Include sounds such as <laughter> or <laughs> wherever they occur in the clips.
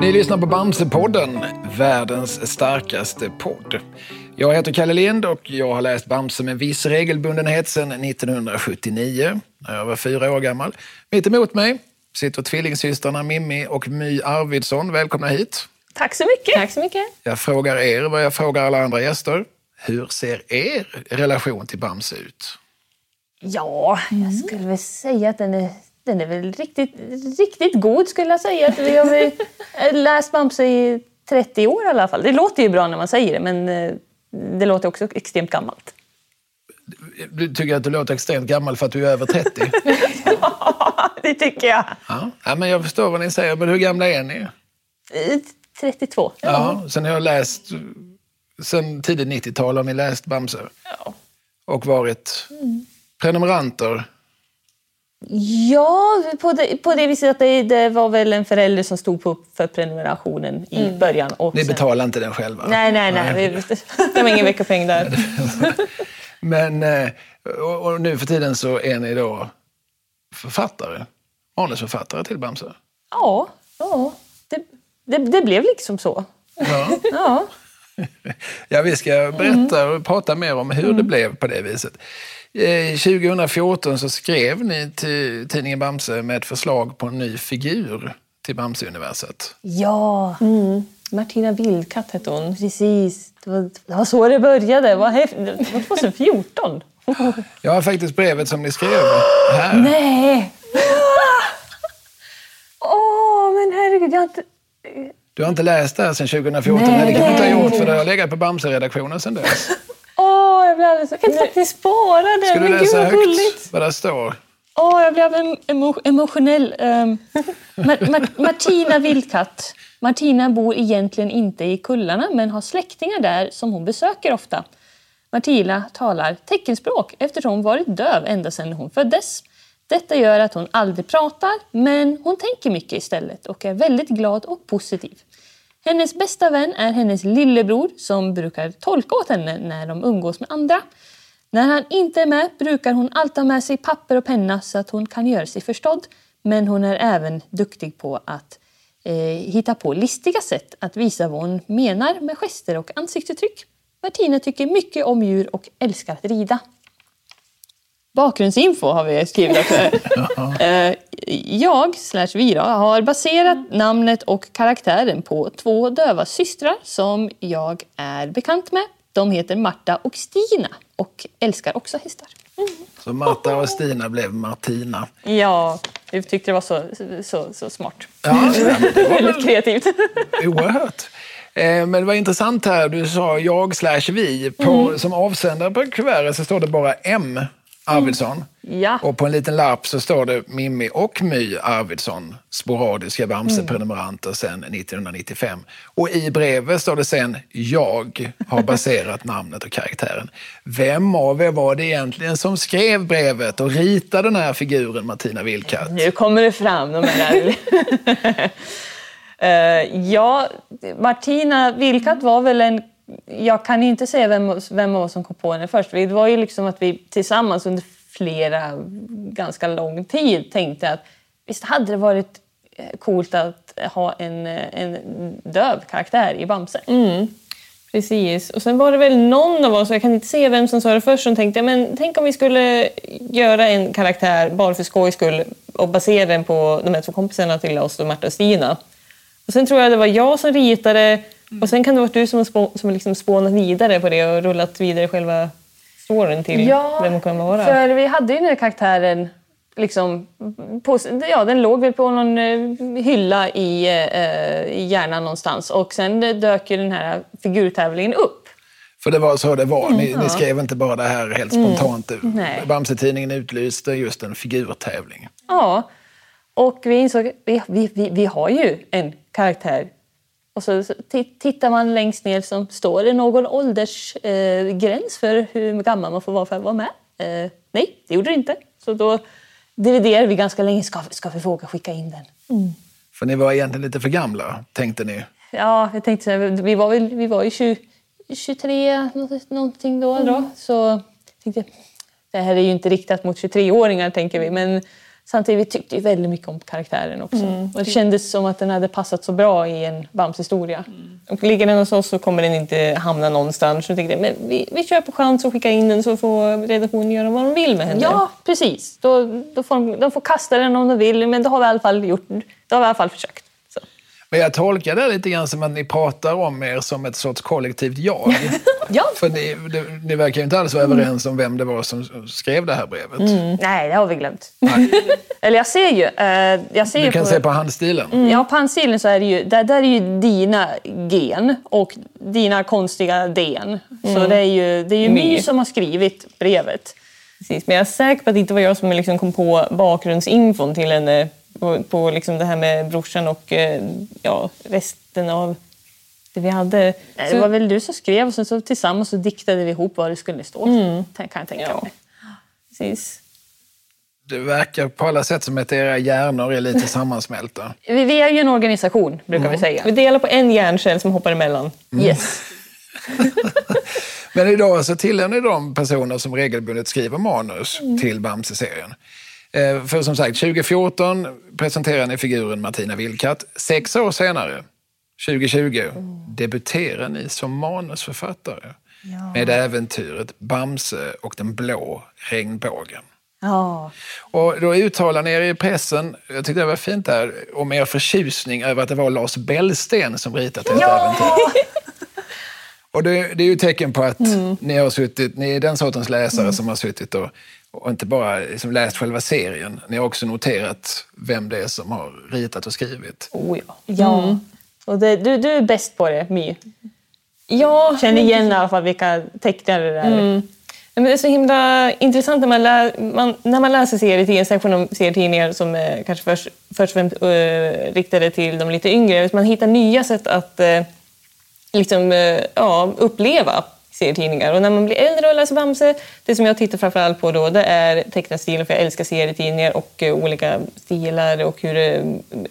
Ni lyssnar på Bamsepodden, världens starkaste podd. Jag heter Kalle Lind och jag har läst Bamse med viss regelbundenhet sedan 1979, när jag var fyra år gammal. Mitt emot mig sitter tvillingsystrarna Mimmi och My Arvidsson. Välkomna hit. Tack så mycket. Tack så mycket. Jag frågar er vad jag frågar alla andra gäster. Hur ser er relation till Bamse ut? Ja, jag skulle väl säga att den är, den är väl riktigt, riktigt god skulle jag säga. Att vi har väl läst Bamse i 30 år i alla fall. Det låter ju bra när man säger det men eh, det låter också extremt gammalt. Du tycker att du låter extremt gammal för att du är över 30? <laughs> Ja, det tycker jag. Ja, ja men jag förstår vad ni säger. Men hur gamla är ni? Eh, 32. Ja, sen har jag läst, sen tidigt 90-tal har ni läst Bamse. Ja. Och varit prenumeranter. Ja, på det, på det viset att det, det var väl en förälder som stod på för prenumerationen i början. Och Ni sen- betalar inte den själva? Nej, nej, nej. Det, det var ingen veckopeng där. <laughs> Men eh, och, och nu för tiden så är ni då författare, manusförfattare till Bamse. Ja, ja det, det, det blev liksom så. Ja. <laughs> Ja. ja, vi ska berätta och prata mer om hur det blev på det viset. Eh, 2014 så skrev ni till tidningen Bamse med ett förslag på en ny figur till Bamse-universet. Ja, Martina Vildkatt hette hon. precis. Det var, det var så det började. Det var 2014. Jag har faktiskt brevet som ni skrev här. Nej! <laughs> Åh, men herregud. Jag har inte... Du har inte läst det här sedan 2014? Nej, Nej, det kan du inte ha gjort för det har legat på Bamse-redaktionen sedan dess. <laughs> Åh, jag blev alldeles... Inte Att ni sparade! Ska du gud läsa vad högt gulligt! vad där står? Åh, jag blev em- emo emotionell. Um, <laughs> Mar Mar Martina Vildkatt. Martina bor egentligen inte i Kullarna men har släktingar där som hon besöker ofta. Martina talar teckenspråk eftersom hon varit döv ända sedan hon föddes. Detta gör att hon aldrig pratar, men hon tänker mycket istället och är väldigt glad och positiv. Hennes bästa vän är hennes lillebror som brukar tolka åt henne när de umgås med andra. När han inte är med brukar hon alltid ha med sig papper och penna så att hon kan göra sig förstådd. Men hon är även duktig på att eh, hitta på listiga sätt att visa vad hon menar med gester och ansiktsuttryck. Martina tycker mycket om djur och älskar att rida. Bakgrundsinfo har vi skrivit också. <laughs> Eh, Jag, slash vi då, har baserat namnet och karaktären på två döva systrar som jag är bekant med. De heter Marta och Stina och älskar också hästar. Så Marta och Stina blev Martina. Ja, jag tyckte det var så, så, så smart. Ja, det var <laughs> Väldigt kreativt. oerhört. Eh, Men det var intressant här, du sa jag slash vi. På, Som avsändare på kuvertet så står det bara M. Arvidsson. Ja. Och på en liten lapp så står det Mimmi och My Arvidsson, sporadiska Bamse-prenumeranter sedan 1995. Och i brevet står det sen jag har baserat <laughs> namnet och karaktären. Vem av er var det egentligen som skrev brevet och ritade den här figuren Martina Vildkatt? Nu kommer det fram de här... <laughs> Eh, ja, Martina Vilkat var väl en... Jag kan inte säga vem, vem av oss som kom på henne först. Det var ju liksom att vi tillsammans under flera, ganska lång tid tänkte att visst hade det varit eh, coolt att ha en, eh, en döv karaktär i Bamse. Mm. Precis. Och sen var det väl någon av oss, jag kan inte se vem som sa det först, som tänkte men tänk om vi skulle göra en karaktär bara för skojs skull och basera den på de här två kompisarna till oss, Märta Marta och Stina. Och sen tror jag det var jag som ritade och sen kan det vara du som har spå, som har liksom spånat vidare på det och rullat vidare själva storyn till vem hon kan vara. för vi hade ju den här karaktären liksom, på, ja, den låg väl på någon eh, hylla i, eh, i hjärnan någonstans och sen dök ju den här figurtävlingen upp. För det var så det var. Ni, ni skrev inte bara det här helt spontant. Nej. Bamse-tidningen utlyste just en figurtävling. Ja, och vi insåg att vi, vi, vi, vi har ju en karaktär. Och så, så ti- tittar man längst ner så står det någon åldersgräns eh, för hur gammal man får vara för att vara med. Eh, nej, det gjorde det inte. Så då dividerade vi ganska länge. Ska, ska vi våga skicka in den? För ni var egentligen lite för gamla, tänkte ni. Ja, jag tänkte så vi var, väl, vi var ju 20, 23 nå- någonting då. då så tänkte det här är ju inte riktat mot 23-åringar tänker vi. Men samtidigt vi tyckte vi väldigt mycket om karaktären också. Mm. Och det kändes som att den hade passat så bra i en Bamse-historia. Och ligger den hos oss så kommer den inte hamna någonstans. Så jag tänkte, men vi, vi kör på chans och skickar in den så får redaktionen göra vad de vill med henne. Ja, precis. Då, då får de, de får kasta den om de vill, men då har vi i alla fall, gjort, då har vi i alla fall försökt. Men jag tolkar det lite grann som att ni pratar om er som ett sorts kollektivt jag. <laughs> Ja. För ni, det, ni verkar ju inte alls vara överens om vem det var som skrev det här brevet. Nej, det har vi glömt. <laughs> Eller jag ser ju... eh, jag ser Du ju kan på, se på handstilen. Mm. Ja, på handstilen så är det ju, där, där är ju dina gen och dina konstiga den. Så det är ju, det är ju My My. som har skrivit brevet. Precis, men jag är säker på att det inte var jag som liksom kom på bakgrundsinfon till henne på, på liksom det här med brorsan och eh, ja, resten av det vi hade. Nej, Så- Det var väl du som skrev och sen så tillsammans så diktade vi ihop vad det skulle stå. Mm. Kan jag tänka Ja. mig. Precis. Det verkar på alla sätt som att era hjärnor är lite sammansmälta. Vi, vi är ju en organisation, brukar vi säga. Vi delar på en hjärncell som hoppar emellan. Yes. <laughs> Men idag så tillhör ni de personer som regelbundet skriver manus till Bamse-serien. Eh, För som sagt, 2014 presenterade ni figuren Martina Vildkatt. Sex år senare, 2020, debuterar ni som manusförfattare med äventyret Bamse och den blå regnbågen. Ja. Och då uttalar ni er i pressen, jag tyckte det var fint där, om er förtjusning över att det var Lars Bellsten som ritat detta äventyr. <laughs> Och det, det är ju ett tecken på att ni har suttit, ni är den sortens läsare som har suttit och, och inte bara liksom läst själva serien, ni har också noterat vem det är som har ritat och skrivit. Oh, ja. ja. Och det, du, du är bäst på det, My. Ja, Känner igen i alla fall vilka tecknare det är. Nej, Men det är så himla intressant när man, lä man, när man läser serietidningar, särskilt de serietidningar som är kanske först, först och främst uh, riktade till de lite yngre. Man hittar nya sätt att eh, liksom, eh, ja, uppleva serietidningar. Och när man blir äldre och läser Bamse, det som jag tittar framförallt på då, det är tecknarstilen för jag älskar serietidningar och eh, olika stilar och hur eh,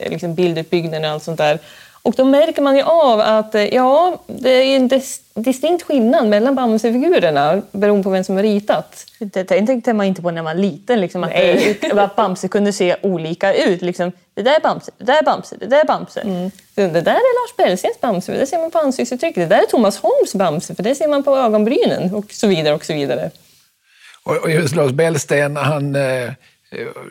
liksom bilduppbyggnaden och allt sånt där. Och då märker man ju av att eh, ja, det är en dis- distinkt skillnad mellan Bamse-figurerna beroende på vem som har ritat. Det tänkte man inte på när man var liten, liksom, att, det- att Bamse kunde se olika ut. Liksom, det där är Bamse, det där är Bamse, det där är Bamse. Så Det där är Lars Bellstens Bamse, det ser man på ansiktsuttrycket. Det där är Thomas Holms Bamse, för det ser man på ögonbrynen och så vidare. och så vidare. Och och just Lars Bellsten, han, eh,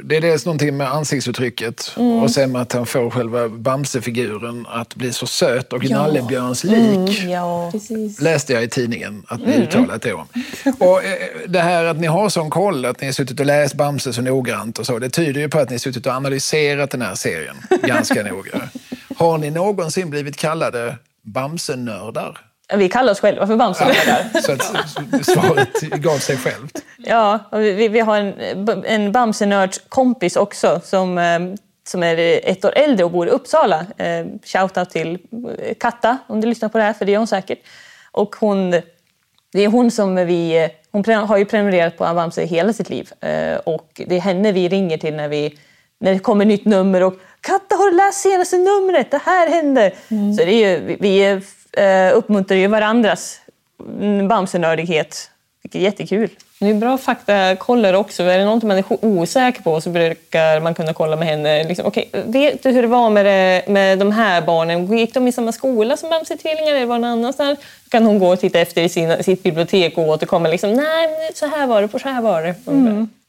det är dels någonting med ansiktsuttrycket och sen med att han får själva Bamse-figuren att bli så söt och Nallebjörns lik. Ja. Precis. läste jag i tidningen att ni uttalat det om. <laughs> Och eh, det här att ni har sån koll, att ni har suttit och läst Bamse så noggrant och så, det tyder ju på att ni har suttit och analyserat den här serien ganska <laughs> noga. Har ni någonsin blivit kallade Bamse-nördar? Vi kallar oss själva för Bamsenördar. Så att svaret gav sig självt. Ja, och vi, vi har en, en Bamsenörds-kompis också som, eh, som är ett år äldre och bor i Uppsala. Eh, Shoutout till eh, Katta om du lyssnar på det här, för det gör hon säkert. Och hon, det är hon som vi... Hon har ju prenumererat på Bamse hela sitt liv. Och det är henne vi ringer till när, vi, när det kommer nytt nummer. Och Katta, har du läst senaste numret? Det här hände! Så det är ju, vi, vi eh, uppmuntrar ju varandras mm, Bamsenördighet. Vilket är jättekul. Det är bra faktakoller också. Är det någonting man är osäker på så brukar man kunna kolla med henne. Liksom, okay, vet du hur det var med, det, med de här barnen? Gick de i samma skola som Bamse-tvillingar eller var det någon annanstans? Då kan hon gå och titta efter i sina, sitt bibliotek och återkomma. Liksom, Nej, så här var det, på så här var det.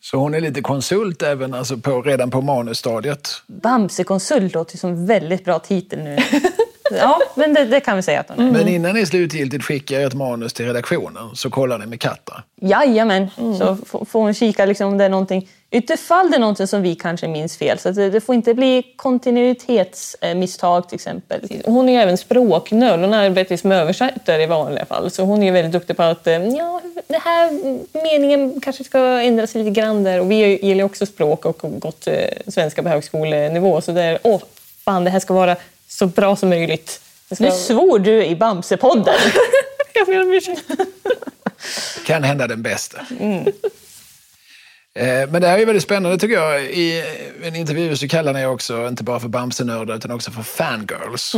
Så hon är lite konsult även alltså på, redan på manusstadiet. Bamsekonsult låter som en väldigt bra titel nu. <laughs> ja, men det, det kan vi säga att hon är. Men innan ni slutgiltigt skickar ett manus till redaktionen så kollar ni med Katta. Jajamän, så f- får hon kika liksom om det är någonting, utifall det är någonting som vi kanske minns fel. Så att det, det får inte bli kontinuitetsmisstag till exempel. Hon är ju även språknörd. Hon arbetar som översättare i vanliga fall. Så hon är ju väldigt duktig på att eh, ja, det här meningen kanske ska ändras lite grann där. Och vi gillar ju också språk och gått eh, svenska på högskolenivå. Så det är, åh, fan det här ska vara så bra som möjligt. Ska... Nu svor du i Bamsepodden. <laughs> Jag ber om ursäkt. Kan hända den bästa. Eh, Men det här är väldigt spännande tycker jag. I en intervju så kallar ni också inte bara för Bamsenördar utan också för fangirls.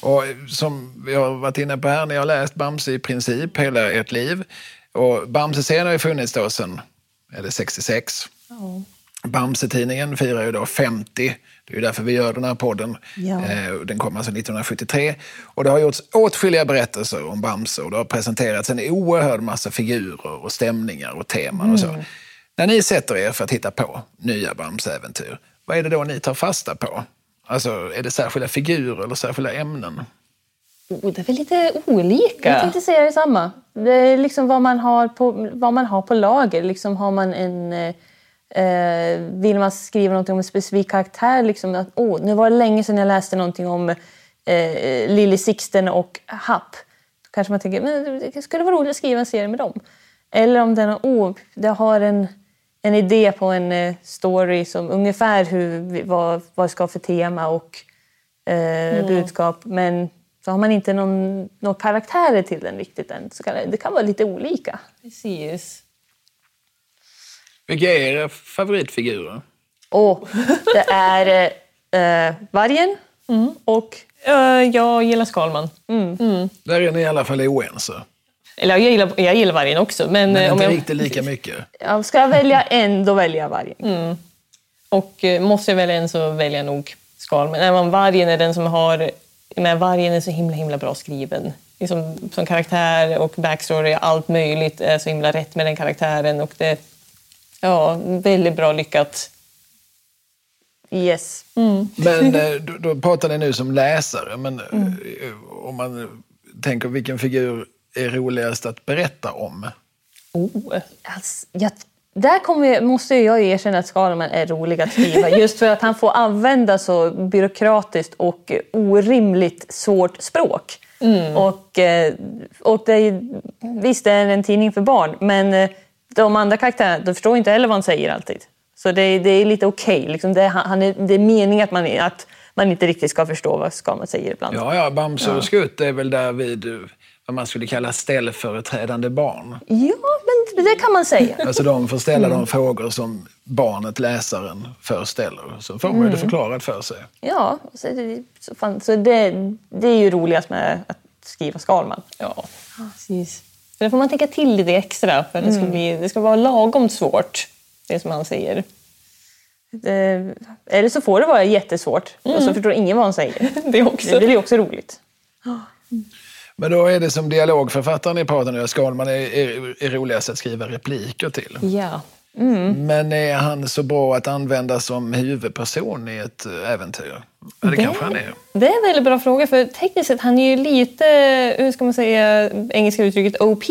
Och som vi har varit inne på här, ni har läst Bamse i princip hela ert liv. Och Bamse-serien har ju funnits då sedan, eller 66. Ja. Bamse-tidningen firar ju då 50. Det är ju därför vi gör den här podden. Ja. Eh, Den kom alltså 1973. Och det har gjorts åtskilliga berättelser om Bamse och det har presenterats en oerhörd massa figurer och stämningar och teman och så. När ni sätter er för att hitta på nya Bamse-äventyr, vad är det då ni tar fasta på? Alltså, är det särskilda figurer eller särskilda ämnen? Oh, det är väl lite olika. Jag tänkte säga detsamma. Det är liksom vad man har på, vad man har på lager. Liksom har man en, eh, vill man skriva någonting om en specifik karaktär? Liksom att, oh, nu var det länge sedan jag läste någonting om eh, Lily Sixten och Happ. Då kanske man tänker men det skulle vara roligt att skriva en serie med dem. Eller om den oh, det har en, en idé på en eh, story som ungefär hur, vad, vad det ska ha för tema och eh, budskap. Men så har man inte någon, någon karaktärer till den riktigt än. Så kan det, det kan vara lite olika. Precis. Vilka är era favoritfigurer? Och det är eh, eh, vargen och Eh, jag gillar Skalman. Där är ni i alla fall oense. Eller jag gillar, jag gillar vargen också. Men, Men eh, om inte jag, riktigt lika mycket. ja, ska jag välja en, då väljer jag vargen. och eh, måste jag välja en så väljer jag nog Skalman. Även vargen är den som har... Men vargen är så himla himla bra skriven. Liksom, som karaktär och backstory, allt möjligt är så himla rätt med den karaktären. Och det Ja, väldigt bra lyckat. Yes. Men eh, <laughs> då, då pratar ni nu som läsare. Men eh, Mm. om man tänker vilken figur är roligast att berätta om? Oh. Alltså, jag, där kommer, måste jag ju erkänna att Skalman är rolig att skriva. Just för att han får använda så byråkratiskt och orimligt svårt språk. Och, eh, och det är, visst, det är en tidning för barn, men de andra karaktärerna de förstår inte heller vad han säger alltid. Så det, är- det är lite okej. Liksom det, är- han är, det är meningen att man, att man inte riktigt ska förstå vad Skalman säger ibland. Ja, ja, Bamse och Skutt är väl där vid vad man skulle kalla ställföreträdande barn. Ja, men det kan man säga. <laughs> Alltså de får ställa Mm. de frågor som barnet, läsaren, förställer. Så får man ju det förklarat för sig. Ja, så det, så fan, så det, det är ju roligast med att skriva Skalman. Ja, precis. Så där får man tänka till lite extra för att det, ska bli, det ska vara lagom svårt, det som han säger. Det, eller så får det vara jättesvårt och så förstår ingen vad han säger. <laughs> Det också. Det blir ju också roligt. <gasps> Men då är det som dialogförfattaren i pratar nu, Skalman är, är, är roligast att skriva repliker till. Ja. Men är han så bra att använda som huvudperson i ett eh, äventyr? Ja, det kanske han är. Det är en väldigt bra fråga för tekniskt sett han är ju lite, hur ska man säga, engelska uttrycket OP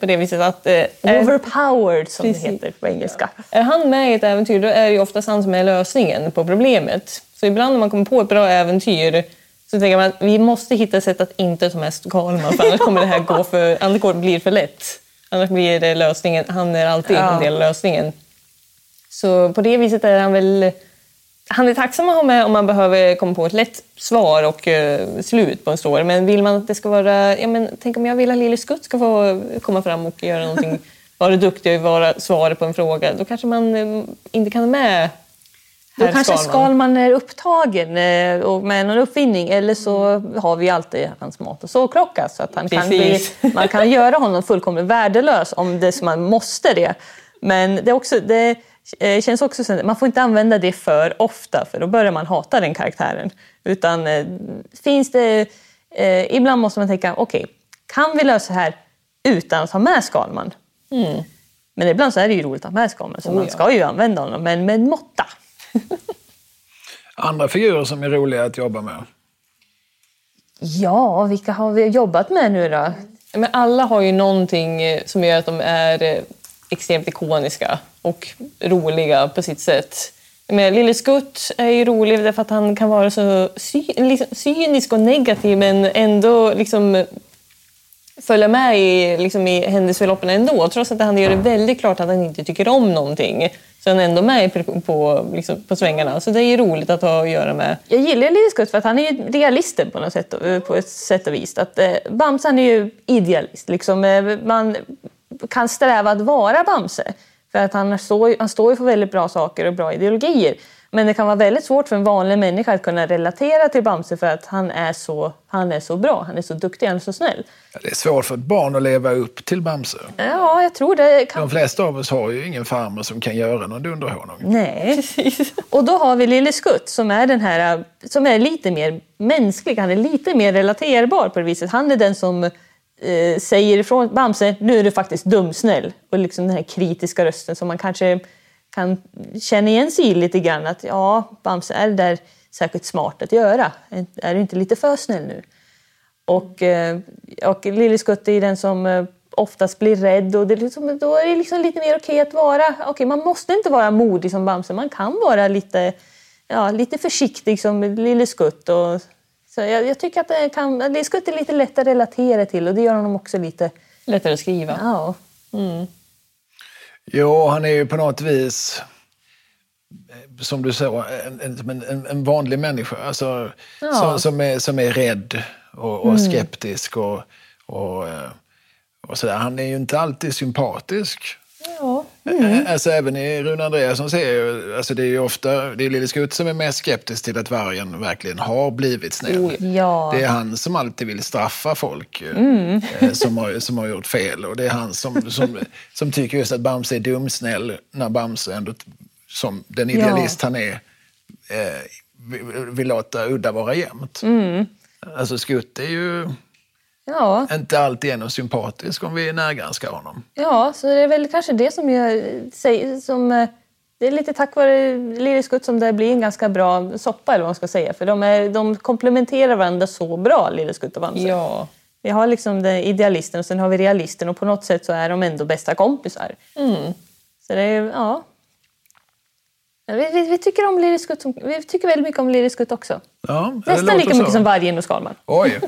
på det viset att eh, är, Overpowered som Precis. det heter på engelska. är han med i ett äventyr då är det ju oftast han som är lösningen på problemet. Så ibland när man kommer på ett bra äventyr så tänker man att vi måste hitta ett sätt att inte ta med Skalman för annars kommer det här gå för, annars blir det för lätt. Annars blir det lösningen, han är alltid Ja. en del av lösningen. Så på det viset är han väl han är tacksam att ha med om man behöver komma på ett lätt svar och eh, slut på en story. Men vill man att det ska vara... Ja, men, tänk om jag vill att Lille Skutt ska få komma fram och göra någonting, <laughs> vara duktig och vara svaret på en fråga. Då kanske man eh, inte kan ha med Då kanske Skalman. Skalman är upptagen eh, med någon uppfinning eller så har vi alltid hans mat och sovklocka så att han kan bli, <laughs> man kan göra honom fullkomligt värdelös om det som man måste det. Men det, också, det eh, känns också som man får inte använda det för ofta för då börjar man hata den karaktären. Utan eh, finns det... Eh, ibland måste man tänka, okej, kan vi lösa det här utan att ha med Skalman? Men ibland så är det ju roligt att ha med Skalman så Oh, man ska ju använda honom, men med måtta. <laughs> Andra figurer som är roliga att jobba med? Ja, vilka har vi jobbat med nu då? Men alla har ju någonting eh, som gör att de är eh, extremt ikoniska och roliga på sitt sätt. Men Lille Skutt är ju rolig därför att han kan vara så liksom, cynisk och negativ men ändå liksom följa med i, liksom, i händelseförloppen ändå. Trots att han gör det väldigt klart att han inte tycker om någonting så han är ändå med på, på, liksom, på svängarna. Så det är ju roligt att ha att göra med. Jag gillar Lille Skutt för att han är ju realisten på, något sätt, eh, på ett sätt och vis. Att, eh, Bamse han är ju idealist. Liksom, eh, man kan sträva att vara Bamse. För att han står, han står ju för väldigt bra saker och bra ideologier. Men det kan vara väldigt svårt för en vanlig människa att kunna relatera till Bamse för att han är så, han är så bra, han är så duktig, han är så snäll. Ja, det är svårt för ett barn att leva upp till Bamse. Ja, jag tror det. Kan... De flesta av oss har ju ingen farmor som kan göra någon dunderhonung. Nej. <laughs> Och då har vi Lille Skutt som är den här, som är lite mer mänsklig, han är lite mer relaterbar på det viset. Han är den som eh, säger ifrån Bamse, nu är du faktiskt dumsnäll. Och liksom den här kritiska rösten som man kanske kan känna igen sig i lite grann. Att ja, Bamse, är det där särskilt smart att göra? Är du inte lite för snäll nu? Och, eh, och Lille Skutt är den som eh, oftast blir rädd och det liksom, då är det liksom lite mer okej att vara... Okej, man måste inte vara modig som Bamse, man kan vara lite, ja, lite försiktig som Lille Skutt. Och, så jag, jag tycker att kan, Lille Skutt är lite lätt att relatera till och det gör honom också lite... Lättare att skriva. Ja. Mm. Jo, han är ju på något vis, som du sa, en, en, en vanlig människa. Alltså, Ja. som, som, är, som är rädd och, och skeptisk och, och, eh, och sådär. Han är ju inte alltid sympatisk. Ja. Eh, Alltså även i Rune Andreasson ser jag, alltså det är ju ofta, det är Lille Skutt som är mest skeptisk till att vargen verkligen har blivit snäll. Ja. Det är han som alltid vill straffa folk eh, eh, som, har, som har gjort fel. Och det är han som, som, som tycker just att Bamse är dumsnäll när Bamse ändå, som den idealist han är, eh, vill, vill låta udda vara jämnt. Alltså Skutt är ju Ja. inte alltid någon sympatisk om vi närgranskar honom. ja, så det är väl kanske det som gör... säg- Som, eh, det är lite tack vare Lille Skutt som det blir en ganska bra soppa, eller vad man ska säga. För de, är, de komplementerar varandra så bra, Lille Skutt och Bamse. Ja. Vi har liksom den idealisten och sen har vi realisten och på något sätt så är de ändå bästa kompisar. Så det är, ja. Vi, vi, vi tycker om Skutt som, vi tycker väldigt mycket om Skutt också. Ja, Nästan lika så. mycket som Vargen och Skalman. Oj.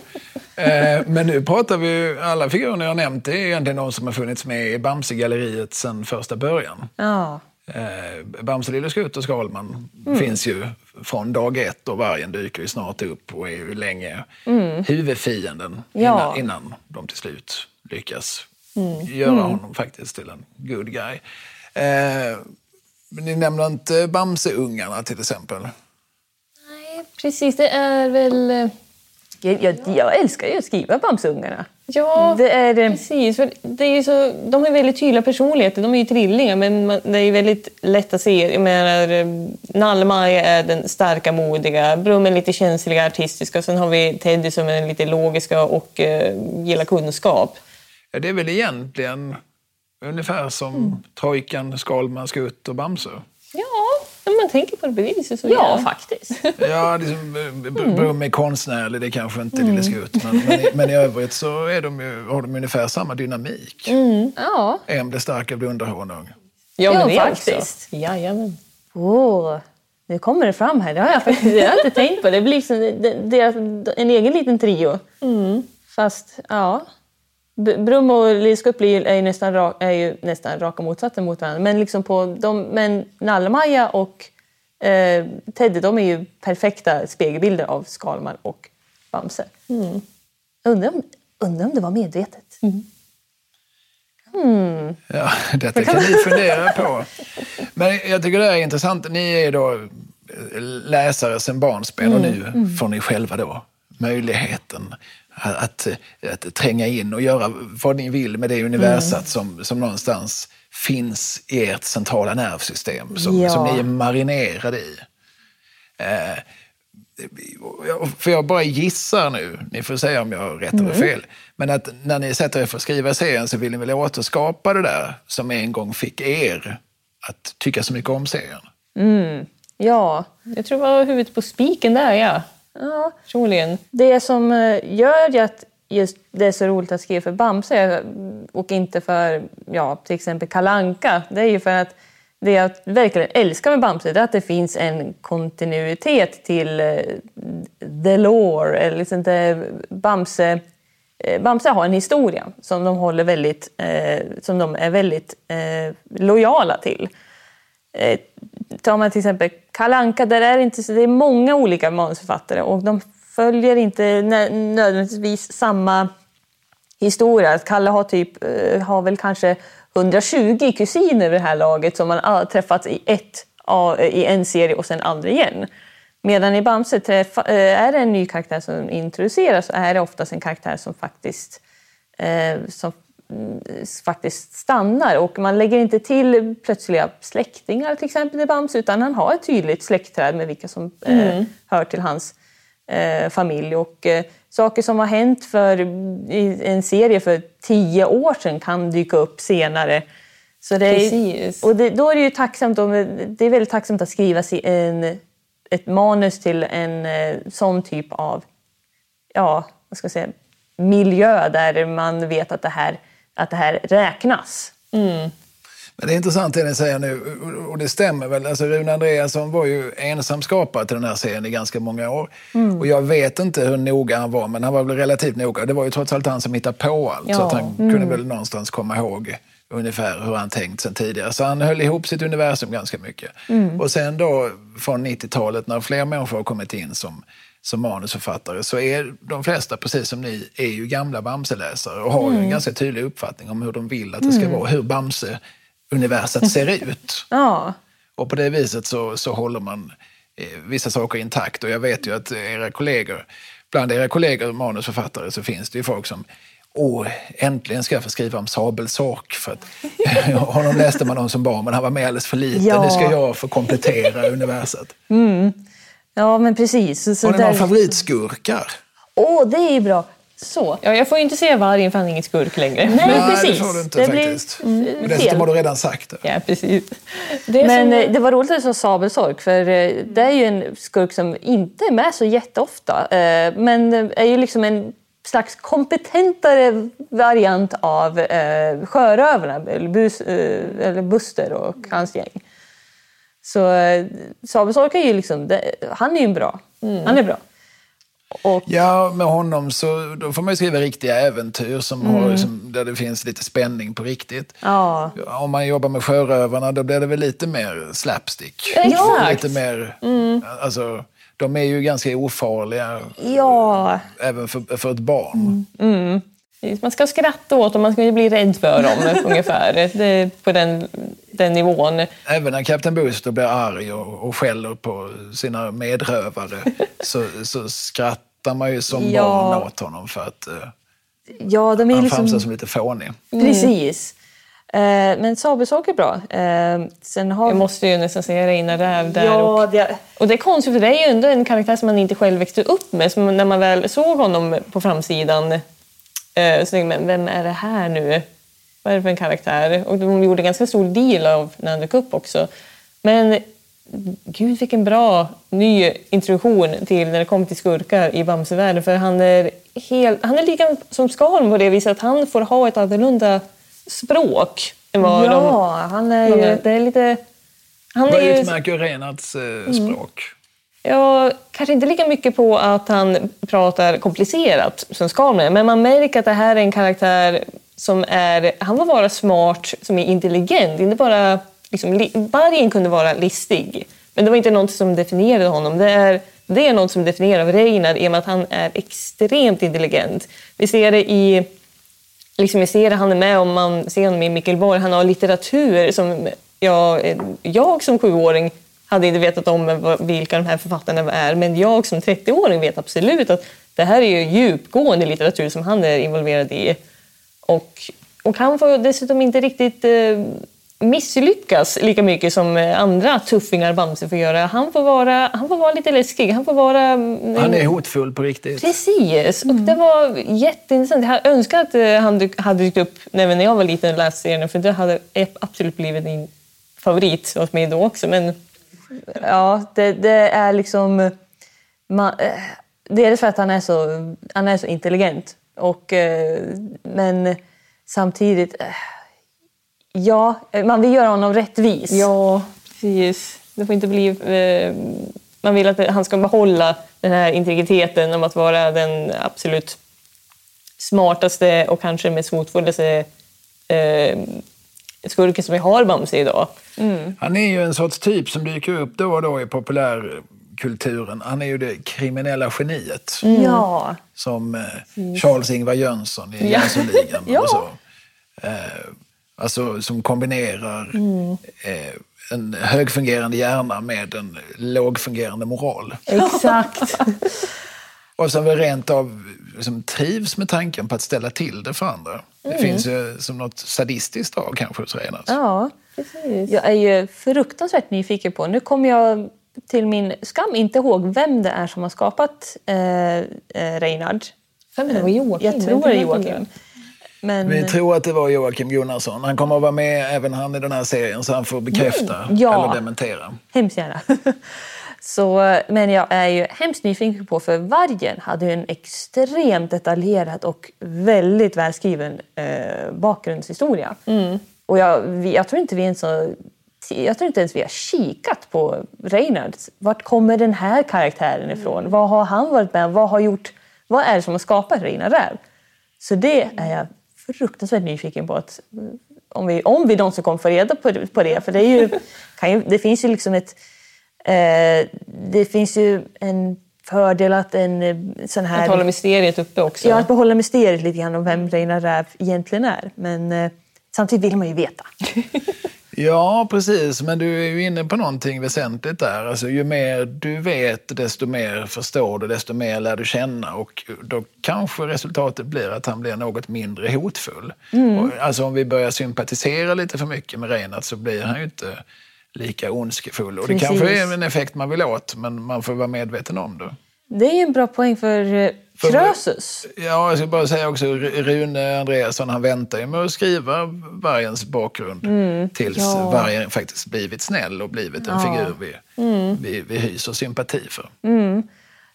Eh, men nu pratar vi alla figurerna jag har nämnt, det är egentligen de som har funnits med i Bamse-galleriet sedan första början. Ja. Eh, Bamse, Lille Skutt och Skalman Mm. finns ju från dag ett och vargen dyker ju snart upp och är ju länge huvudfienden Mm. Ja. innan, innan de till slut lyckas Mm. göra honom faktiskt till en good guy. Eh, ni nämner inte Bamseungarna till exempel. Nej, precis. Det är väl... eh, Jag, jag, jag älskar ju att skriva Bamseungarna. Ja, Det är... eh, precis. För det är ju så, de har väldigt tydliga personligheter. De är ju tvillingar, men man, det är ju väldigt lätt att se. Jag menar, eh, Nallmaj är den starka, modiga. Brum är lite känsliga, artistiska. Sen har vi Teddy som är lite logiska och eh, gillar kunskap. Ja, det är väl egentligen ungefär som Mm. Trojkan, Skalman, Skutt och Bamse. Ja, om man tänker på det beviset så ja, <laughs> ja. faktiskt. Ja, liksom, Brum är konstnärlig, det är kanske inte Lille Skutt. Men, men, i, men i övrigt så är de ju, har de ungefär samma dynamik. Ja. En blir stark av dunderhonung. Ja, Ja, men det faktiskt. Jajamän. Åh, nu kommer det fram här. Det har jag faktiskt det har jag inte tänkt på. Det blir liksom det- deras, en egen liten trio. Fast, ja. Brum och Lillskutt blir är ju nästan, är ju nästan raka motsatsen mot varandra. Men, liksom på de, men Nallemaja och eh, Teddy de är ju perfekta spegelbilder av Skalman och Bamse. Undrar, om, undrar om det var medvetet. Ja, detta kan ni fundera på. Men jag tycker det är intressant. Ni är då eh, läsare sedan barnsben och nu får ni själva då möjligheten att, att, tränga in och göra vad ni vill med det universat som, som någonstans finns i ert centrala nervsystem, som, Ja. som ni är marinerade i. Eh, för jag bara gissar nu, ni får säga om jag har rätt eller fel, men att när ni sätter er för att skriva serien så vill ni väl återskapa det där som en gång fick er att tycka så mycket om serien? Ja. Jag tror det var huvudet på spiken där, ja. Ja. Personligen. Det som eh, gör att just det är så roligt att skriva för Bamse och inte för ja, till exempel Kalanka, det är ju för att det jag verkligen älskar med Bamse är att det finns en kontinuitet till eh, the lore. Eller liksom det, Bamse, eh, Bamse har en historia som de, håller väldigt, som de är väldigt lojala till. Tar man till exempel Kalanka där är det, inte, det är många olika manusförfattare och de följer inte nödvändigtvis samma historia. Kalle har, typ, eh, har väl kanske 120 kusiner vid det här laget som man har träffat i, ett, i en serie och sen aldrig igen. Medan i Bamse träffa, eh, är det en ny karaktär som introduceras så är det oftast en karaktär som faktiskt, eh, som faktiskt stannar. Och man lägger inte till plötsliga släktingar till exempel i Bamse utan han har ett tydligt släktträd med vilka som eh, mm. hör till hans eh, familj. Och, eh, saker som har hänt för, i en serie för tio år sedan kan dyka upp senare. Så det är, och det, då är det ju tacksamt, det är väldigt tacksamt att skriva en ett manus till en eh, sån typ av ja, vad ska jag säga, miljö där man vet att det här, att det här räknas. Mm. Men det är intressant det ni säger nu, och det stämmer väl. Alltså Rune Andreasson var ju ensam skapare till den här serien i ganska många år. Mm. Och jag vet inte hur noga han var, men han var väl relativt noga. Det var ju trots allt han som hittade på allt, ja. så att han mm. kunde väl någonstans komma ihåg ungefär hur han tänkt sen tidigare. Så han höll ihop sitt universum ganska mycket. Mm. Och sen då från 90-talet när fler människor har kommit in som, som manusförfattare så är de flesta, precis som ni, är ju gamla Bamse-läsare och har mm. ju en ganska tydlig uppfattning om hur de vill att det ska mm. vara, hur Bamse-universet ser ut. <laughs> ja. Och på det viset så, så håller man eh, vissa saker intakt. Och jag vet ju att era kollegor, bland era kollegor manusförfattare så finns det ju folk som Åh, äntligen ska jag få skriva om sabelsork. För att, <laughs> honom läste man om som barn, men han var med alldeles för liten. Ja. Nu ska jag få komplettera universet. Mm. Ja, men precis. Så Har ni där... några favoritskurkar? Åh, oh, det är bra. Så. Ja, jag får ju inte se vargen för han är ingen skurk längre. Nej, Nej precis. det får du inte det faktiskt. Blir, mm, dessutom har du redan sagt det. Ja, precis. Det Men som... Eh, det var roligt att du sa sabelsork, för eh, det är ju en skurk som inte är med så jätteofta. Eh, men är ju liksom en slags kompetentare variant av eh, sjörövarna, eller, bus, eller Buster och hans gäng. Så eh, Sabelsork är ju liksom, han är ju bra. Mm. Han är bra. Och... Ja, med honom så då får man ju skriva riktiga äventyr som mm. har, liksom, där det finns lite spänning på riktigt. Ja. Om man jobbar med Sjörövarna då blir det väl lite mer slapstick. Exakt. Lite mer, mm. alltså, de är ju ganska ofarliga. Ja. Även för, för ett barn. Mm. Mm. Man ska skratta åt dem, man ska bli rädd för dem <laughs> ungefär. Det på den, den nivån. Även när Kapten Buster blir arg och, och skäller på sina medrövare <laughs> så, så skrattar man ju som ja. barn åt honom för att uh, ja, de är han liksom... framstår som lite fånig. Precis. Eh, men sabelsork är bra. Eh, sen har... Jag måste ju nästan säga Reine Räv där. Ja, och, det... och det är konstigt för det är ju ändå en karaktär som man inte själv växte upp med. Så när man väl såg honom på framsidan eh, så tänkte man, vem är det här nu? Vad är det för en karaktär? Och de gjorde en ganska stor deal av när han dök upp också. Men gud vilken bra ny introduktion till när det kommer till skurkar i Bamsevärlden. För han är, helt, han är lika som Skalm på det viset att han får ha ett annorlunda språk än vad ja, de... han är ju... Det är lite... Han utmärker ju... Renats eh, mm. Ja, kanske inte lika mycket på att han pratar komplicerat som Skalman men man märker att det här är en karaktär som är... Han får vara smart, som är intelligent. Inte bara, liksom, vargen kunde vara listig, men det var inte något som definierade honom. Det är, det är något som definierar Reinar i och med att han är extremt intelligent. Vi ser det i liksom ser det, han är med om, man ser honom i Mikkelborg. han har litteratur som jag, jag som sjuåring hade inte vetat om vilka de här författarna är, men jag som 30-åring vet absolut att det här är ju djupgående litteratur som han är involverad i. Och, och han får dessutom inte riktigt eh, misslyckas lika mycket som andra tuffingar Bamse får göra. Han får vara, han får vara lite läskig. Han får vara... Mm, han är hotfull på riktigt. Precis. Mm. Och det var jätteintressant. Jag önskar att eh, han hade dykt upp när jag var liten och läste serien för det hade absolut blivit min favorit hos mig då också. Men... Ja, det, det är liksom... Man, eh, dels för att han är så, han är så intelligent. Och, eh, men samtidigt eh, Ja, man vill göra honom rättvis. Ja, precis. Det får inte bli... Man vill att han ska behålla den här integriteten om att vara den absolut smartaste och kanske mest hotfullaste eh, skurken som vi har Bamse idag. Mm. Han är ju en sorts typ som dyker upp då och då i populärkulturen. Han är ju det kriminella geniet. Mm. Ja. Som eh, Charles-Ingvar Jönsson i Jönssonligan. ja. <laughs> och så. Eh, Alltså som kombinerar eh, en högfungerande hjärna med en lågfungerande moral. Exakt. <laughs> Och som väl rent av liksom, trivs med tanken på att ställa till det för andra. Det finns ju som något sadistiskt drag kanske hos Reinhardt. Ja, Precis. jag är ju fruktansvärt nyfiken på. Nu kommer jag till min skam inte ihåg vem det är som har skapat eh, eh, Reinhard. Mig var Joakim. Jag tror det är Joakim. Men, Vi tror att det var Joakim Gunnarsson. Han kommer att vara med även han i den här serien så han får bekräfta Mm, ja. eller dementera. Hemskt gärna. <laughs> Så, men jag är ju hemskt nyfiken på, för Vargen hade ju en extremt detaljerad och väldigt välskriven eh, bakgrundshistoria. Och jag, vi, jag, tror inte vi ens har, jag tror inte ens vi har kikat på Reinhard. Vart kommer den här karaktären ifrån? Vad har han varit med? Vad, har gjort, vad är det som har skapat Reinhard Räv? Så det är jag fruktansvärt nyfiken på. Att, om, vi, om vi någonsin kommer få reda på, på det. För det, ju, ju, det finns ju liksom ett... Eh, det finns ju en fördel att en eh, sån här... Att hålla mysteriet uppe också. Ja, att behålla mysteriet lite grann om vem Reina Räv egentligen är. Men eh, samtidigt vill man ju veta. <laughs> Ja, precis. Men du är ju inne på någonting väsentligt där. Alltså, ju mer du vet, desto mer förstår du, desto mer lär du känna. Och då kanske resultatet blir att han blir något mindre hotfull. Och, alltså om vi börjar sympatisera lite för mycket med Reinhardt så blir han ju inte lika ondskefull. Och det Precis. kanske är en effekt man vill åt, men man får vara medveten om det. Det är ju en bra poäng för eh, För- Krösus. Ja, jag ska bara säga också, Rune Andreasson han väntar ju med att skriva vargens bakgrund tills Mm. Ja. vargen faktiskt blivit snäll och blivit en figur vi, Mm. vi, vi hyser sympati för.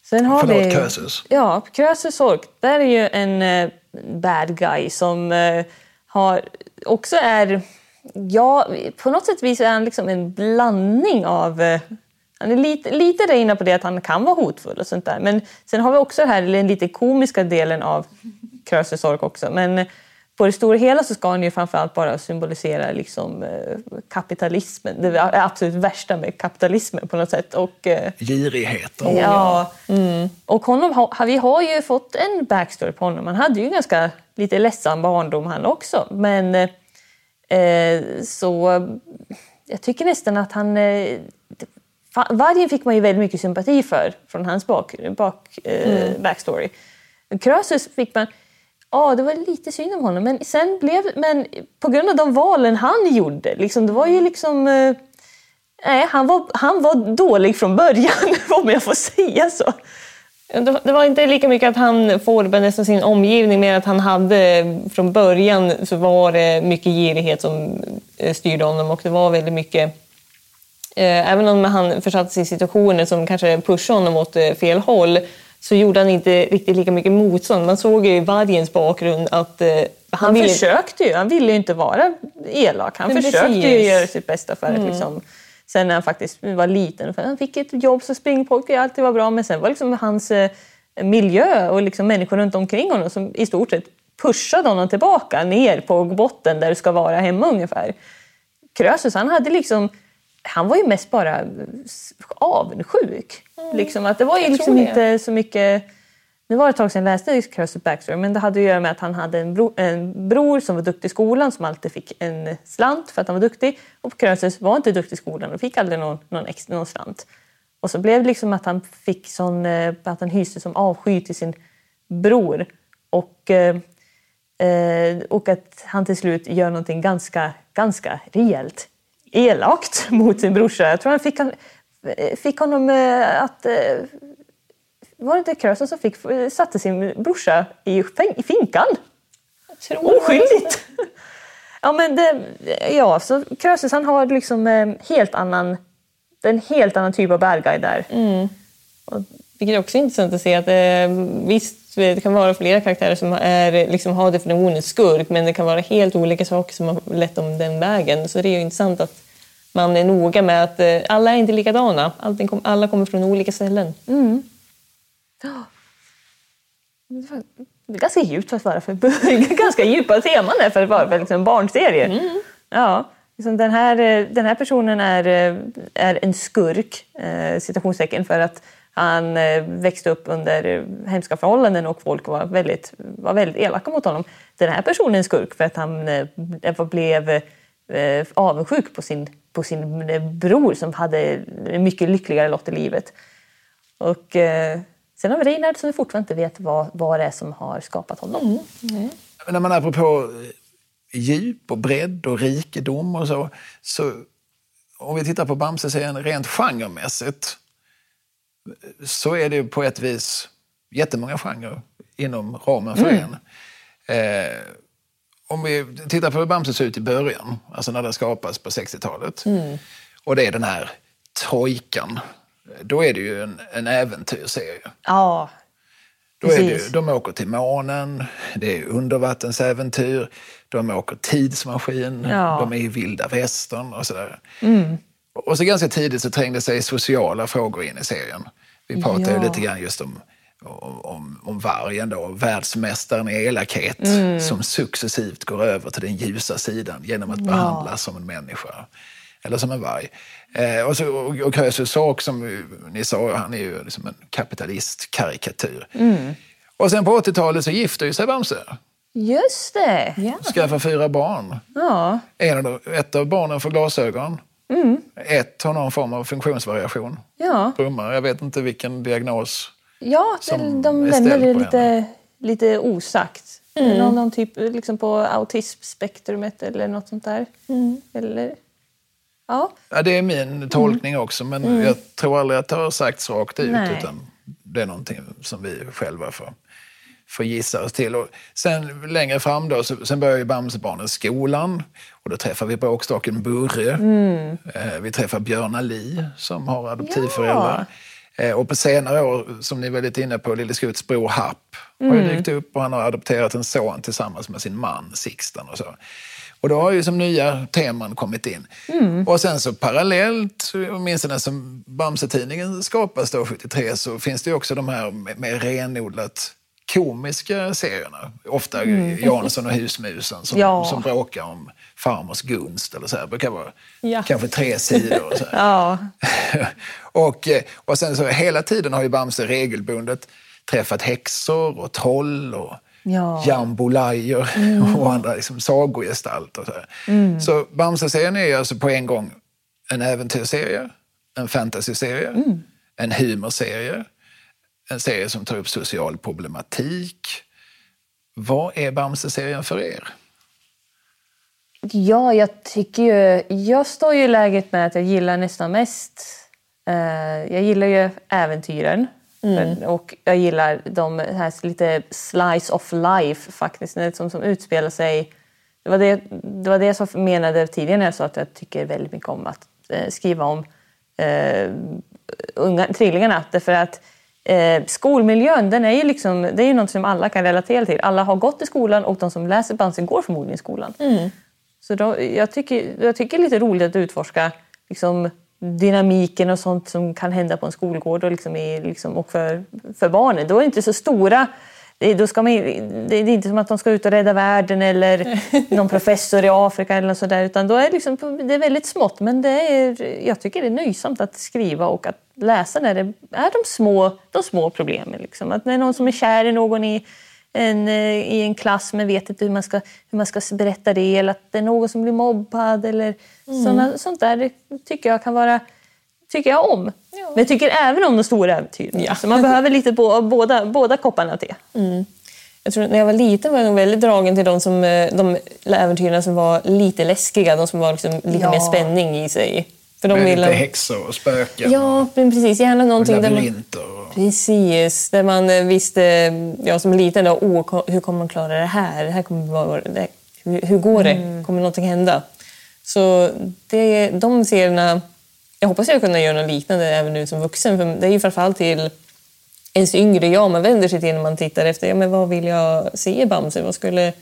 Sen har Förlåt, vi... Krösus. Ja, Krösus Ork. Där är ju en eh, bad guy som eh, har, också är... Ja, på något sätt vis är han liksom en blandning av... Eh, han är lite, lite reina på det att han kan vara hotfull och sånt där. Men sen har vi också här den lite komiska delen av Krösus Ork också. Men på det stora hela så ska han ju framförallt bara symbolisera liksom, eh, kapitalismen. Det är absolut värsta med kapitalismen på något sätt. Och, eh, Girigheten. Ja. Mm. Och honom, vi har ju fått en backstory på honom. Han hade ju ganska lite ledsam barndom han också. Men eh, så jag tycker nästan att han... Eh, vargen fick man ju väldigt mycket sympati för från hans bak, bak, eh, backstory. Krösus fick man... Ja, det var lite synd om honom. Men sen blev... Men på grund av de valen han gjorde, liksom, det var ju liksom... Eh, Nej, han var, han var dålig från början, <laughs> om jag får säga så. Det var inte lika mycket att han formade nästan sin omgivning, mer att han hade från början så var det mycket girighet som eh, styrde honom och det var väldigt mycket eh, Även om han försatte sig i situationer som kanske pushade honom åt eh, fel håll så gjorde han inte riktigt lika mycket motstånd. Man såg ju i vargens bakgrund att eh, han, Han ville... försökte ju, han ville ju inte vara elak. Han Men försökte ju precis. göra sitt bästa för att liksom, Sen när han faktiskt var liten, för han fick ett jobb som springpojke, alltid var bra. Men sen var liksom hans eh, miljö och liksom människor runt omkring honom som i stort sett pushade honom tillbaka ner på botten där du ska vara hemma ungefär. Krösus, han hade liksom... Han var ju mest bara avundsjuk. Liksom, att det var ju liksom inte så mycket... Nu var det ett tag sedan jag läste Krösus backstory, men det hade att göra med att han hade en, bro, en bror som var duktig i skolan som alltid fick en slant för att han var duktig. Och Krösus var inte duktig i skolan och fick aldrig någon, någon, extra, någon slant. Och så blev det liksom att han fick sån, eh, att han hyste som avsky till sin bror. Och, eh, eh, och att han till slut gör någonting ganska, ganska rejält elakt <laughs> mot sin brorsa. Jag tror han fick, han, fick honom att... Eh, var det inte Krösen som fick, satte sin brorsa i, i finkan? Oskyldigt! <laughs> ja, men det, ja, så Krösus han har liksom en helt annan, en helt annan typ av bad guy där. Vilket är också intressant att se att eh, visst, det kan vara flera karaktärer som är, liksom, har definitionen skurk men det kan vara helt olika saker som har lett dem den vägen. Så det är ju intressant att man är noga med att eh, alla är inte likadana. Allting kom, alla kommer från olika ställen. Det är ganska djupt för att vara för <laughs> ganska djupa teman för att vara för liksom en barnserie. Ja, liksom den, här, eh, den här personen är, eh, är en skurk, eh, citationstecken, för att han växte upp under hemska förhållanden och folk var väldigt, var väldigt elaka mot honom. den här personen är en skurk för att han blev avundsjuk på sin, på sin bror som hade en mycket lyckligare lott i livet. Och sen har vi Reinhard som vi fortfarande inte vet vad, vad det är som har skapat honom. Mm. Mm. När man apropå djup och bredd och rikedom och så, så om vi tittar på Bamse-serien rent genremässigt så är det på ett vis jättemånga genrer inom ramen för mm. en. Eh, om vi tittar på hur Bamse ser ut i början, alltså när den skapas på 60-talet. Mm. Och det är den här trojkan. Då är det ju en, en äventyrsserie. Ja, då är det, de åker till månen, det är undervattensäventyr, de åker tidsmaskin, ja. de är i vilda västern och sådär. Mm. Och så ganska tidigt så trängde sig sociala frågor in i serien. Vi pratade ja. lite grann just om, om, om vargen då, världsmästaren i elakhet mm. som successivt går över till den ljusa sidan genom att ja. behandlas som en människa. Eller som en varg. Eh, och, så, och, och Krösus Sork, som ni sa, han är ju liksom en kapitalistkarikatyr. Mm. Och sen på 80-talet så gifter sig Bamse. Just det! Ja. Skaffar fyra barn. Ja. En av, ett av barnen får glasögon. Mm. Ett har någon form av funktionsvariation. Ja. Brummar. Jag vet inte vilken diagnos Ja, som de lämnar det lite, lite osagt. Mm. Någon, någon typ liksom på autismspektrumet eller något sånt där. Mm. Eller Ja. ja det är min tolkning mm. också, men mm. jag tror aldrig att det har sagts rakt ut. Nej. Utan det är någonting som vi själva får, får gissa oss till. Och sen längre fram då, så, sen börjar ju Bamsebarnen skolan. Och då träffar vi bråkstaken Burre. Mm. Eh, vi träffar Björna Li som har adoptivföräldrar. Ja. Eh, och på senare år, som ni var lite inne på, Lille Skuts bror Happ har ju mm. dykt upp och han har adopterat en son tillsammans med sin man Sixten och så. Och då har ju som nya teman kommit in. Mm. Och sen så parallellt, åtminstone som Bamse-tidningen skapas då 73, så finns det ju också de här med renodlat komiska serierna. Ofta mm. Jansson och husmusen som, ja. som bråkar om farmors gunst. Eller så här. Det brukar vara ja. kanske tre sidor. Så <laughs> ja. <laughs> och, eh, och sen så hela tiden har ju Bamse regelbundet träffat häxor och troll och ja. jambolajor <laughs> mm. och andra liksom, sagogestalter. Så, mm. så Bamse-serien är alltså på en gång en äventyrsserie, en fantasyserie, mm. en humorserie, en serie som tar upp social problematik. Vad är Bamse-serien för er? Ja, jag tycker ju... Jag står ju i läget med att jag gillar nästan mest... Eh, jag gillar ju äventyren. Mm. Och jag gillar de här lite slice of life faktiskt, som, som utspelar sig. Det var det, det var det jag menade tidigare när jag sa att jag tycker väldigt mycket om att eh, skriva om eh, unga, trillingarna. Därför att eh, skolmiljön, den är ju liksom, det är ju något som alla kan relatera till. Alla har gått i skolan och de som läser Bamse går förmodligen i skolan. Mm. Så då, jag, tycker, jag tycker det är lite roligt att utforska liksom, dynamiken och sånt som kan hända på en skolgård och, liksom är, liksom, och för, för barnen. Då är det inte så stora då ska man, det är inte som att de ska ut och rädda världen eller <laughs> någon professor i Afrika eller sådär. Utan då är det, liksom, det är väldigt smått. Men det är, jag tycker det är nöjsamt att skriva och att läsa när det är de små, de små problemen. Liksom. Att när någon som är kär i någon i en, eh, i en klass men vet inte hur man, ska, hur man ska berätta det eller att det är någon som blir mobbad eller mm. såna, sånt där. Det tycker jag kan vara tycker jag om. Ja. Men jag tycker även om de stora äventyren. Ja. Så man behöver lite på, båda, båda kopparna till. Mm. Jag tror när jag var liten var jag väldigt dragen till de, som, eh, de äventyren som var lite läskiga, de som var liksom lite ja. mer spänning i sig. För de Med lite häxor och spöken. Ja, precis. Gärna någonting och där man, Precis, där man eh, visste, jag som liten, då, oh, hur kommer man klara det här? Det här kommer vara, det, hur, går det? Mm. Kommer någonting hända? Så det, de serierna, jag hoppas jag kunna göra något liknande även nu som vuxen. För det är ju framförallt till ens yngre jag man vänder sig till när man tittar efter ja, men vad vill jag se i Bamse. Vad skulle,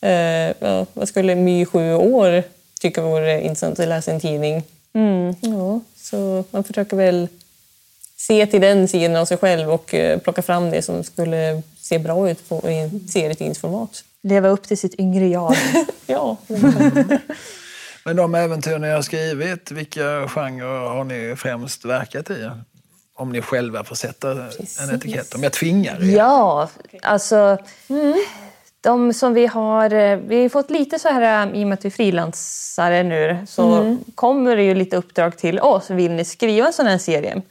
eh, ja, vad skulle My, sju år, tycka vore intressant att läsa i en tidning? Mm. Ja, så man försöker väl se till den sidan av sig själv och eh, plocka fram det som skulle se bra ut på, i serietidningsformat. Leva upp till sitt yngre jag. <laughs> ja. <laughs> Men de äventyr ni har skrivit, vilka genrer har ni främst verkat i? Om ni själva får sätta Precis. en etikett. Om jag tvingar er. Ja, alltså... Mm. De som vi har, eh, vi har fått lite så här, eh, i och med att vi är frilansare nu, så kommer det ju lite uppdrag till oss. Vill ni skriva en sån här serie?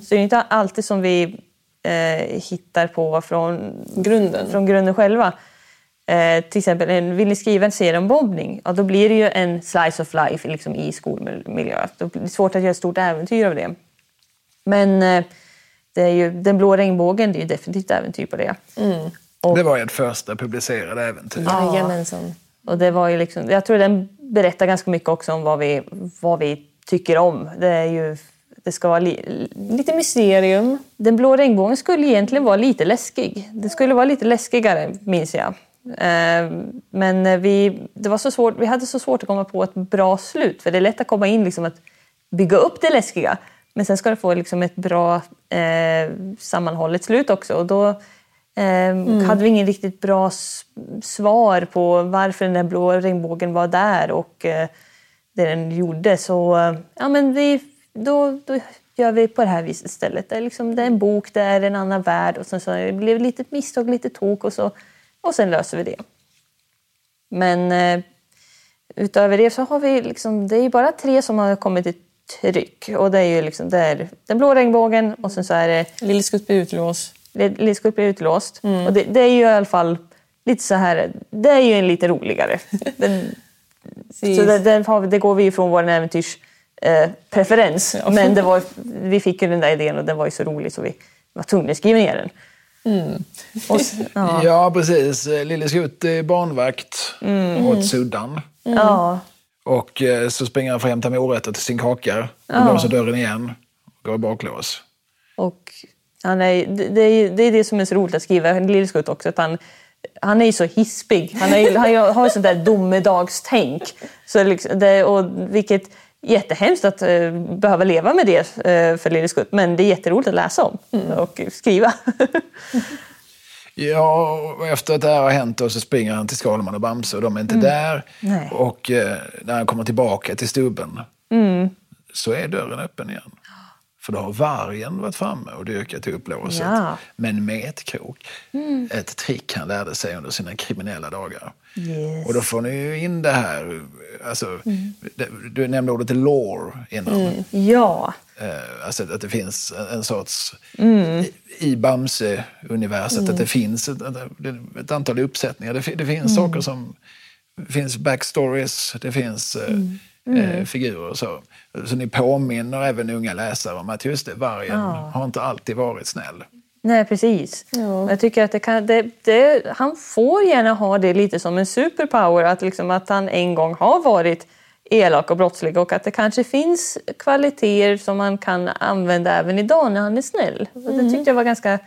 Så det är inte alltid som vi eh, hittar på från Grunden. från grunden själva. Eh, till exempel, en- vill ni skriva en serie om bombning? Ja, då blir det ju en slice of life liksom, i skolmiljö. Då blir det svårt att göra ett stort äventyr av det. Men eh, det är ju, Den blå regnbågen det är ju definitivt äventyr på det. Och- Det var ert första publicerade äventyr. Jajamensan. Och det var ju liksom, jag tror den berättar ganska mycket också om vad vi, vad vi tycker om. Det, är ju, det ska vara li, Lite mysterium. Den blå regnbågen skulle egentligen vara lite läskig. Det skulle vara lite läskigare, minns jag. Eh, Men vi, det var så svårt, vi hade så svårt att komma på ett bra slut. För det är lätt att komma in liksom att bygga upp det läskiga. Men sen ska det få liksom ett bra eh, sammanhållet slut också. Och då eh, hade vi ingen riktigt bra svar på varför den där blå regnbågen var där och eh, det den gjorde. Så eh, ja, men vi, då, då gör vi på det här viset istället. Det är, liksom, det är en bok, det är en annan värld och sen så det blev det lite misstag, lite tok och, så, och sen löser vi det. Men eh, utöver det så har vi liksom, det är bara tre som har kommit i tryck. Och det är ju liksom, det är den blå regnbågen och sen så är det Lille Skutt blir Lillskutt blir utlåst. Och det, det är ju i alla fall lite så här, det är ju en lite roligare. <laughs> Den, så det, har, vi- det går vi ifrån vår äventyrs eh, preferens. Ja. Men det var, vi fick ju den där idén och den var ju så rolig så vi var tvungna att skriva ner den. Och, s- <laughs> ja. Ja, precis. Lille Skutt är barnvakt åt Suddan. Ja. Och eh, så springer han för att hämta morötter till sin kaka. Och låser dörren igen. Går i baklås. Och han är, det, det, är, det är det som är så roligt att skriva Lillskutt också. Att han, han är ju så hispig. Han, är, han har ju sånt där domedagstänk. Så liksom det, och vilket jättehemskt att eh, behöva leva med det eh, för Lillskutt. Men det är jätteroligt att läsa om och skriva. Ja, och efter att det här har hänt då så springer han till Skalman och Bamse och de är inte där. Nej. Och eh, när han kommer tillbaka till stubben så är dörren öppen igen. För då har vargen varit framme och dyrkat upp låset. Ja. Men med ett krok. Ett trick han lärde sig under sina kriminella dagar. Yes. Och då får ni ju in det här, alltså, det, du nämnde ordet lore innan. Ja. Eh, alltså att det finns en, sorts, i, i Bamse-universet, att det finns ett, ett, antal uppsättningar. Det, det finns saker som, det finns backstories, det finns eh, eh, figurer och så. Så ni påminner även unga läsare om att just det, vargen har inte alltid varit snäll. Nej, precis. Ja. Jag tycker att det kan, det, det, han får gärna ha det lite som en superpower, att, liksom, att han en gång har varit elak och brottslig och att det kanske finns kvaliteter som man kan använda även idag när han är snäll. Och det tyckte jag var ganska, eh,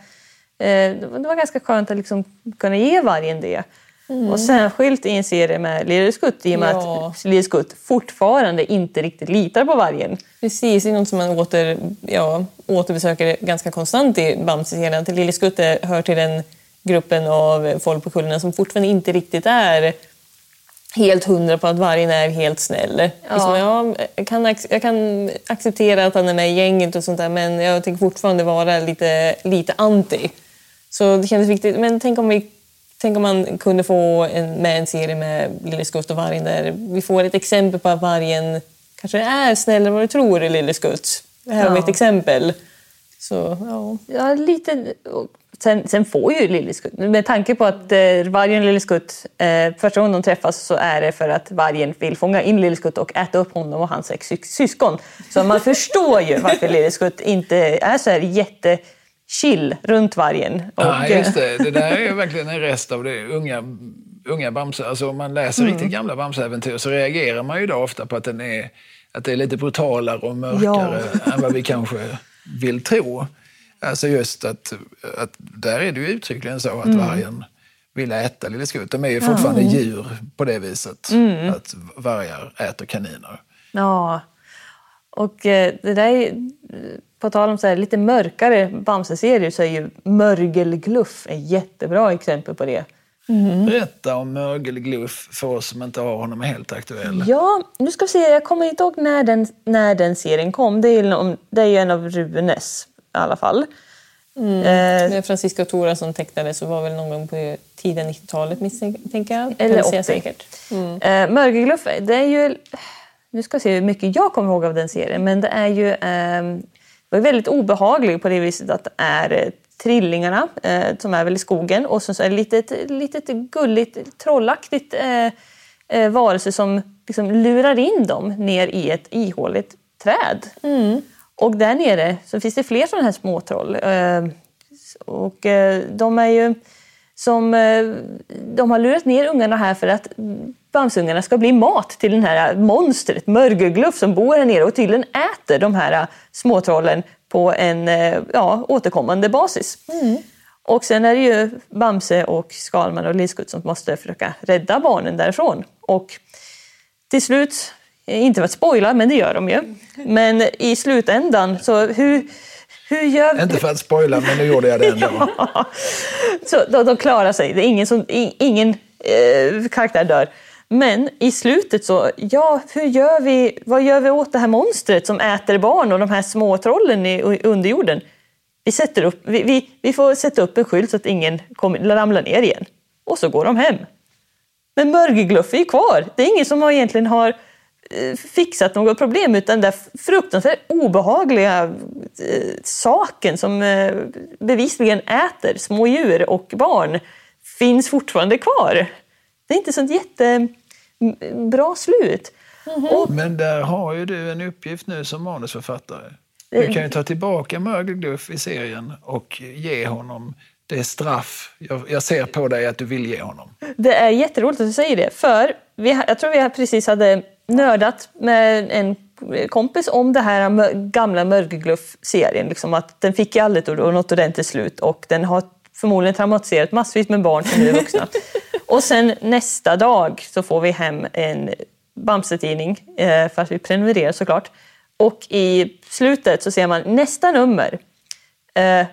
det var det var ganska skönt att liksom kunna ge vargen det. Och särskilt i en serie med Lille Skutt i och med Ja. att Lille Skutt fortfarande inte riktigt litar på vargen. Precis, det är något som man åter, ja, återbesöker ganska konstant i Bamse-serien. Att Lille Skutte hör till den gruppen av folk på kullen som fortfarande inte riktigt är helt hundra på att vargen är helt snäll. Liksom, ja, jag, kan, jag kan acceptera att han är med i gänget och sånt där men jag tänker fortfarande vara lite, lite anti. Så det kändes viktigt. Men tänk om, vi, tänk om man kunde få en, med en serie med Lille Skutt och vargen där vi får ett exempel på att vargen kanske är snällare än vad du tror, Lille Skutt. Det här har vi Ja. ett exempel. Så, ja. Ja, lite. Sen, sen får ju Lilleskutt, med tanke på att eh, vargen och Lilleskutt, eh, första gången de träffas så är det för att vargen vill fånga in Lilleskutt och äta upp honom och hans sex sy- syskon. Så man förstår ju varför Lilleskutt inte är så här jättechill runt vargen. Och, Ja, just det. Det där är ju verkligen en rest av det unga, unga Bamse. Alltså om man läser riktigt gamla Bamse-äventyr så reagerar man ju då ofta på att, den är, att det är lite brutalare och mörkare än vad vi kanske vill tro. Alltså just att, att där är det ju uttryckligen så att vargen vill äta Lille Skutt. De är ju fortfarande djur på det viset. Att vargar äter kaniner. Ja. Och eh, det där är, på tal om så här, lite mörkare Bamse-serier så är ju Mörgelgluff ett jättebra exempel på det. Berätta om Mörgelgluff för oss som inte har honom helt aktuell. Ja, nu ska vi se. Jag kommer inte ihåg när den, när den serien kom. Det är, det är ju en av Runes i alla fall. Mm. Eh, Francisco Tora som tecknade så var väl någon gång på tidiga 90-talet misstänker jag. Eller 80. Säkert. Mm. Eh, Mörgergluff, det är ju... Nu ska jag se hur mycket jag kommer ihåg av den serien, men det är ju... Eh, var väldigt obehaglig på det viset att det är eh, trillingarna eh, som är väl i skogen och så är det litet, litet gulligt trollaktigt eh, eh, varelse som liksom lurar in dem ner i ett ihåligt träd. Mm. Och där nere så finns det fler sådana här småtroll. Eh, och de är ju som... Eh, de har lurat ner ungarna här för att Bamsungarna ska bli mat till den här monstret, Mörgergluff, som bor här nere och tydligen äter de här småtrollen på en ja, återkommande basis. Mm. Och sen är det ju Bamse och Skalman och Lillskutt som måste försöka rädda barnen därifrån. Och till slut inte för att spoila, men det gör de ju. Men i slutändan, så hur, hur gör? Inte för att spoila, men nu gjorde jag det ändå. <laughs> ja. Så de, de klarar sig. Det är ingen, som, ingen eh, karaktär dör. Men i slutet så, ja, hur gör vi, vad gör vi åt det här monstret som äter barn och de här små trollen i underjorden? Vi, sätter upp, vi, vi, vi får sätta upp en skylt så att ingen kommer, ramlar ner igen. Och så går de hem. Men Mörgegluff är ju kvar. Det är ingen som egentligen har eh, fixat något problem utan den där fruktansvärt obehagliga eh, saken som eh, bevisligen äter små djur och barn finns fortfarande kvar. Det är inte sånt jättebra slut. Mm -hmm. och, Men där har ju du en uppgift nu som manusförfattare. Du kan ju ta tillbaka Mörgelgluff i serien och ge honom det straff jag, jag, ser på dig att du vill ge honom. Det är jätteroligt att du säger det. För vi, jag tror vi precis hade nördat med en kompis om det här gamla Mörgergluff-serien. Liksom att den fick ju aldrig något ordentligt slut och den har förmodligen traumatiserat massvis med barn som nu är vuxna. <laughs> och sen nästa dag så får vi hem en Bamse-tidning, eh, fast vi prenumererar såklart. Och i slutet så ser man nästa nummer, eh,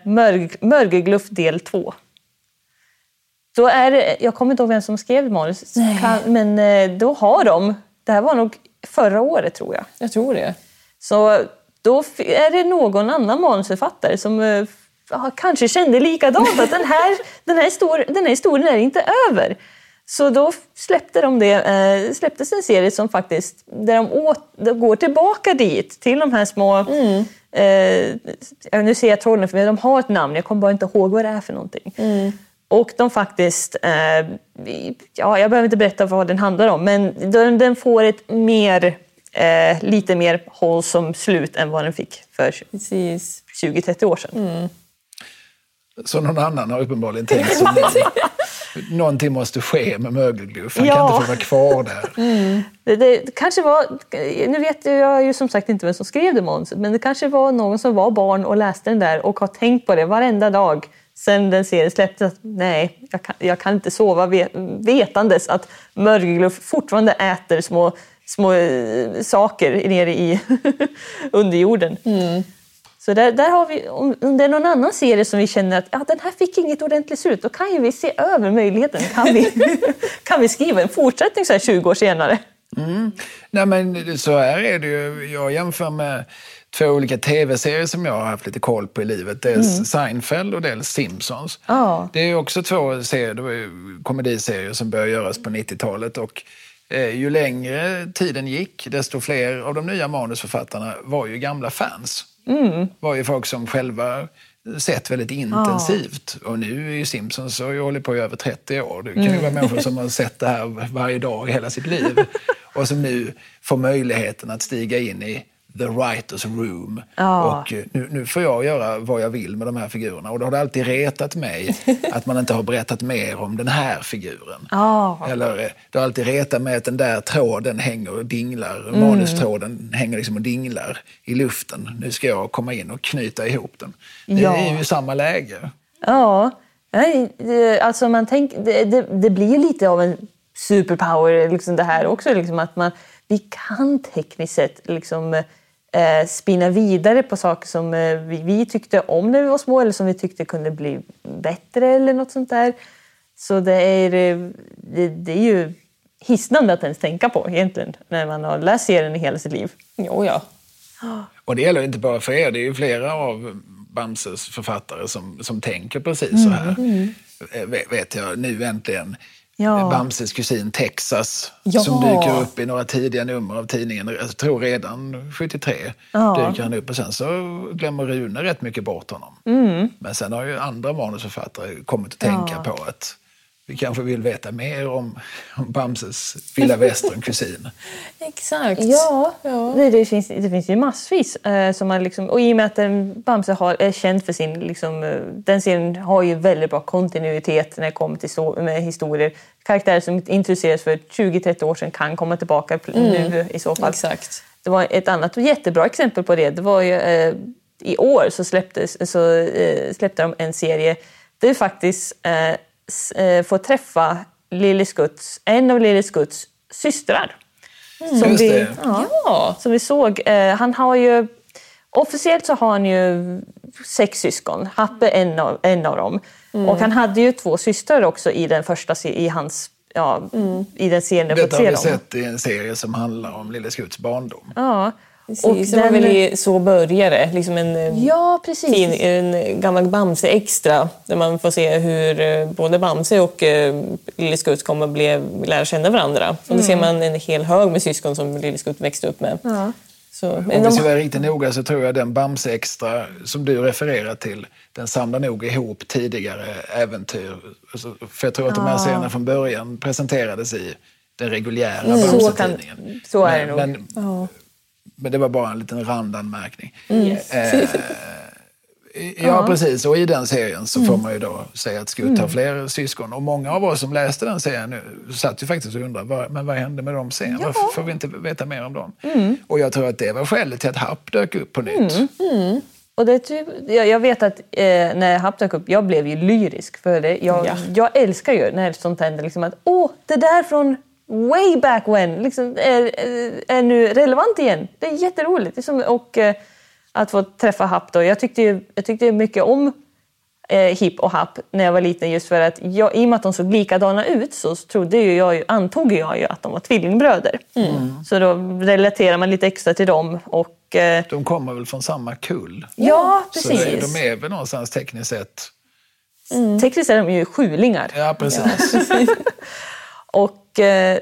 Mörgergluff del 2. Då är det, jag kommer inte ihåg vem som skrev manus, men eh, då har de det här var nog förra året tror jag. Jag tror det. Så då är det någon annan manusförfattare som kanske kände likadant, att den här, den, här histor den här historien är inte över. Så då släppte de det, eh, släpptes en serie som faktiskt, där de, åt, de går tillbaka dit, till de här små... Mm. Eh, nu ser jag trollen, för de har ett namn, jag kommer bara inte ihåg vad det är för någonting. Mm. Och de faktiskt, eh, ja, jag behöver inte berätta vad den handlar om, men den, den får ett mer, eh, lite mer hållsom slut än vad den fick för 20-30 år sedan. Mm. Så någon annan har uppenbarligen tänkt som <laughs> Någonting måste ske med Mögelgluff. Han ja. kan inte få vara kvar där. <laughs> Mm. Det, det, kanske var, nu vet jag ju som sagt inte vem som skrev det manuset, men det kanske var någon som var barn och läste den där och har tänkt på det varenda dag sen den serien släpptes att nej, jag kan, jag kan inte sova vetandes att Mörgegluff fortfarande äter små, små äh, saker nere i <laughs> underjorden. Mm. Så där, där har vi, om det är någon annan serie som vi känner att ja, den här fick inget ordentligt slut, då kan ju vi se över möjligheten. Kan vi, <laughs> kan vi skriva en fortsättning så här 20 år senare? Mm. Nej, men så här är det ju. Jag jämför med två olika tv-serier som jag har haft lite koll på i livet. Dels mm. Seinfeld och dels Simpsons. Oh. Det är också två serier, det var ju komediserier som började göras på 90-talet. Och eh, ju längre tiden gick, desto fler av de nya manusförfattarna var ju gamla fans. Mm. var ju folk som själva sett väldigt intensivt. Oh. Och nu är ju Simpsons har ju hållit på i över 30 år. Det kan ju mm. vara människor som har sett det här varje dag i hela sitt liv. <laughs> och som nu får möjligheten att stiga in i the writers room. Ja. Och eh, nu, nu, får jag göra vad jag vill med de här figurerna. Och då har det alltid retat mig att man inte har berättat mer om den här figuren. Ja. Eller eh, det har alltid retat mig att den där tråden hänger och dinglar. Mm. Manustråden hänger liksom och dinglar i luften. Nu ska jag komma in och knyta ihop den. Det ja. är ju samma läge. Ja, alltså man tänk, det, det, det blir lite av en superpower liksom det här också. Liksom att man, vi kan tekniskt sett liksom eh, spinna vidare på saker som eh, vi, vi, tyckte om när vi var små eller som vi tyckte kunde bli bättre eller något sånt där. Så det är, eh, det, det är ju hisnande att ens tänka på egentligen när man har läst serien i hela sitt liv. Jo, ja. Och det gäller inte bara för er, det är ju flera av Bamses författare som, som tänker precis så här. Eh, Vet, vet jag nu äntligen. Ja. Bamses kusin Texas Ja. som dyker upp i några tidiga nummer av tidningen. Jag tror redan 73 Ja. dyker han upp och sen så glömmer Rune rätt mycket bort honom. Men sen har ju andra manusförfattare kommit att tänka Mm. På att vi kanske vill veta mer om, om Bamses vilda västern-kusin. <laughs> Exakt. Ja, Ja. Nej, det, finns, det finns ju massvis. Eh, som man liksom, och i och med att eh, Bamse har, är känd för sin... Liksom, eh, den serien har ju väldigt bra kontinuitet när det kommer till så, med historier. Karaktärer som introducerades för 20-30 år sedan kan komma tillbaka pl- nu i så fall. Exakt. Det var ett annat jättebra exempel på det. Det var ju, eh, I år så, släpptes, så eh, släppte de en serie där faktiskt eh, får träffa Lille Skutts, en av Lille Skutts systrar. Som, Just vi, ja, Ja. som vi såg. Eh, han har ju, officiellt så har han ju sex syskon. Happe är en av, en av dem. Och han hade ju två systrar också i den första i hans ja, i den serien Detta har vi sett i en serie som handlar om Lille Skutts barndom. Ja. Precis, det var väl i Så börjar det. Liksom en, eh, Ja, precis. fin, en gammal Bamse-extra där man får se hur eh, både Bamse och eh, Lille Skutt kommer att bli, lära känna varandra. Och då ser man en hel hög med syskon som Lille Skutt växte upp med. Ja. Så, Om men vi ska de, vara riktigt noga så tror jag den Bamse-extra som du refererar till, den samlar nog ihop tidigare äventyr. Alltså, För jag tror att de här serierna från början presenterades i den reguljära Mm. Så, Bamse-tidningen. så är det nog. Men, men, men det var bara en liten randanmärkning. Yes. <laughs> Eh, ja, precis. Och i den serien så Mm. får man ju då säga att Skutt har fler syskon. Och många av oss som läste den serien nu satt ju faktiskt och undrade, vad, men vad hände med dem sen? Varför får vi inte veta mer om dem? Mm. Och jag tror att det var skälet till att Happ dök upp på nytt. Och det typ, jag, jag vet att eh, när Happ dök upp, jag blev ju lyrisk för det. Jag, Ja. jag älskar ju när sånt händer. Liksom att, Åh, det där från way back when liksom, är, är nu relevant igen. Det är jätteroligt. Liksom, och eh, att få träffa Happ då. Jag tyckte, ju, jag tyckte mycket om eh, Hipp och Happ när jag var liten just för att jag, i och med att de såg likadana ut så trodde ju jag, ju- antog jag ju att de var tvillingbröder. Så då relaterar man lite extra till dem. Och, eh, De kommer väl från samma kull? ja, Så precis. det, de är väl någonstans tekniskt sett... Tekniskt är de ju sjulingar. Ja, precis. <laughs> Och, eh,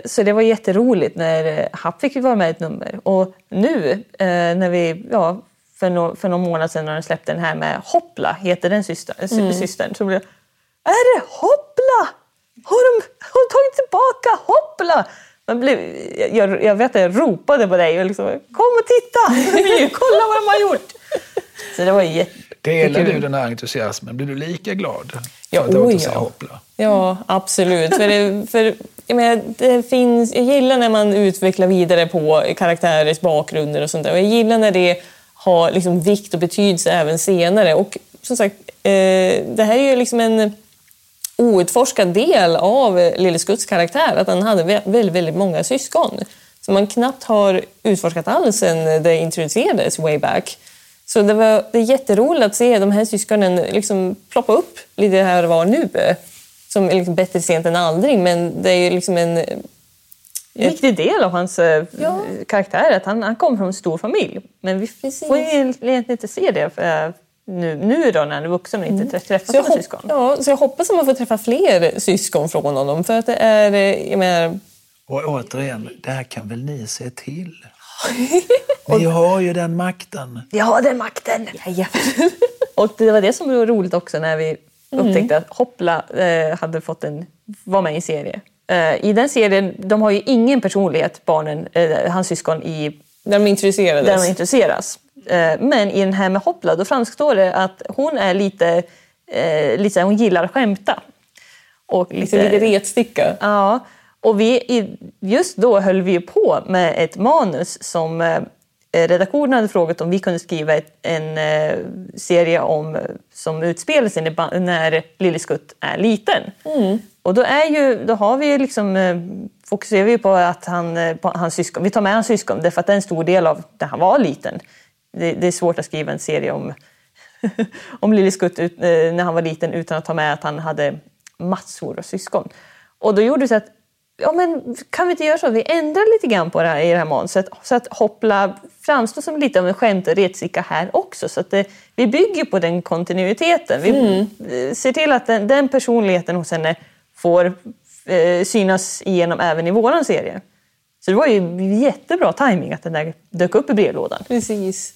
så det var jätteroligt när eh, Happ fick vara med i ett nummer. Och nu eh, när vi, ja, för, no, för någon månad sedan när de släppte den här med Hoppla, heter den syster, mm. systern, så blev jag, Är det Hoppla? Har de, har de tagit tillbaka Hoppla? Man blev, jag, jag vet att jag ropade på dig och liksom, kom och titta! Kolla vad de har gjort! Så det var jättekul. Delar du den här entusiasmen? Blir du lika glad? Ja, för att åter oj, säga ja. hoppla? ja, absolut. För det, för, jag, menar, det finns, jag gillar när man utvecklar vidare på karaktärers bakgrunder och sånt där. Och jag gillar när det har liksom vikt och betydelse även senare. Och som sagt, eh, det här är ju liksom en outforskad del av Lille Skutts karaktär, att han hade väldigt, väldigt många syskon. Som man knappt har utforskat alls sen det introducerades way back. Så det, var, det är jätteroligt att se de här syskonen liksom ploppa upp lite här och var nu. Som är liksom bättre sent än aldrig, men det är ju liksom en... En viktig del av hans eh, Ja. karaktär är att han, han kommer från en stor familj. Men vi Precis. får ju egentligen inte se det eh, nu, nu då när han är vuxen och inte träffar Så jag, sina syskon. ja, så jag hoppas att man får träffa fler syskon från honom. För att det är... eh, Jag menar, Och återigen, det här kan väl ni se till? <laughs> Ni har ju den makten. Jag har den makten! och det var det som var roligt också när vi upptäckte att Hoppla eh, hade fått en, var med i en serie. Eh, I den serien, de har ju ingen personlighet, barnen, eh, hans syskon, i när de introducerades. där de intresseras. Eh, Men i den här med Hoppla, då framstår det att hon är lite, eh, lite hon gillar att skämta. Och Liksom lite retsticka. Ja, och vi, just då höll vi på med ett manus som eh, redaktionen hade frågat om vi kunde skriva en eh, serie om, som utspelar sig när, ba- när Lille Skutt är liten. Och då, är ju, då har vi liksom, eh, fokuserar vi på att han, eh, på hans syskon, vi tar med hans syskon därför att det är en stor del av när han var liten. Det, det är svårt att skriva en serie om, <laughs> om Lille Skutt ut, eh, när han var liten utan att ta med att han hade massor av syskon. Och då gjorde det så att ja, men kan vi inte göra så att vi ändrar lite grann på det här i det här manuset så att Hoppla framstår som lite av en skämt och retsicka här också. Så att det, vi bygger på den kontinuiteten. Vi eh, ser till att den, den personligheten hos henne får eh, synas igenom även i våran serie. Så det var ju jättebra timing att den där dök upp i brevlådan. Precis.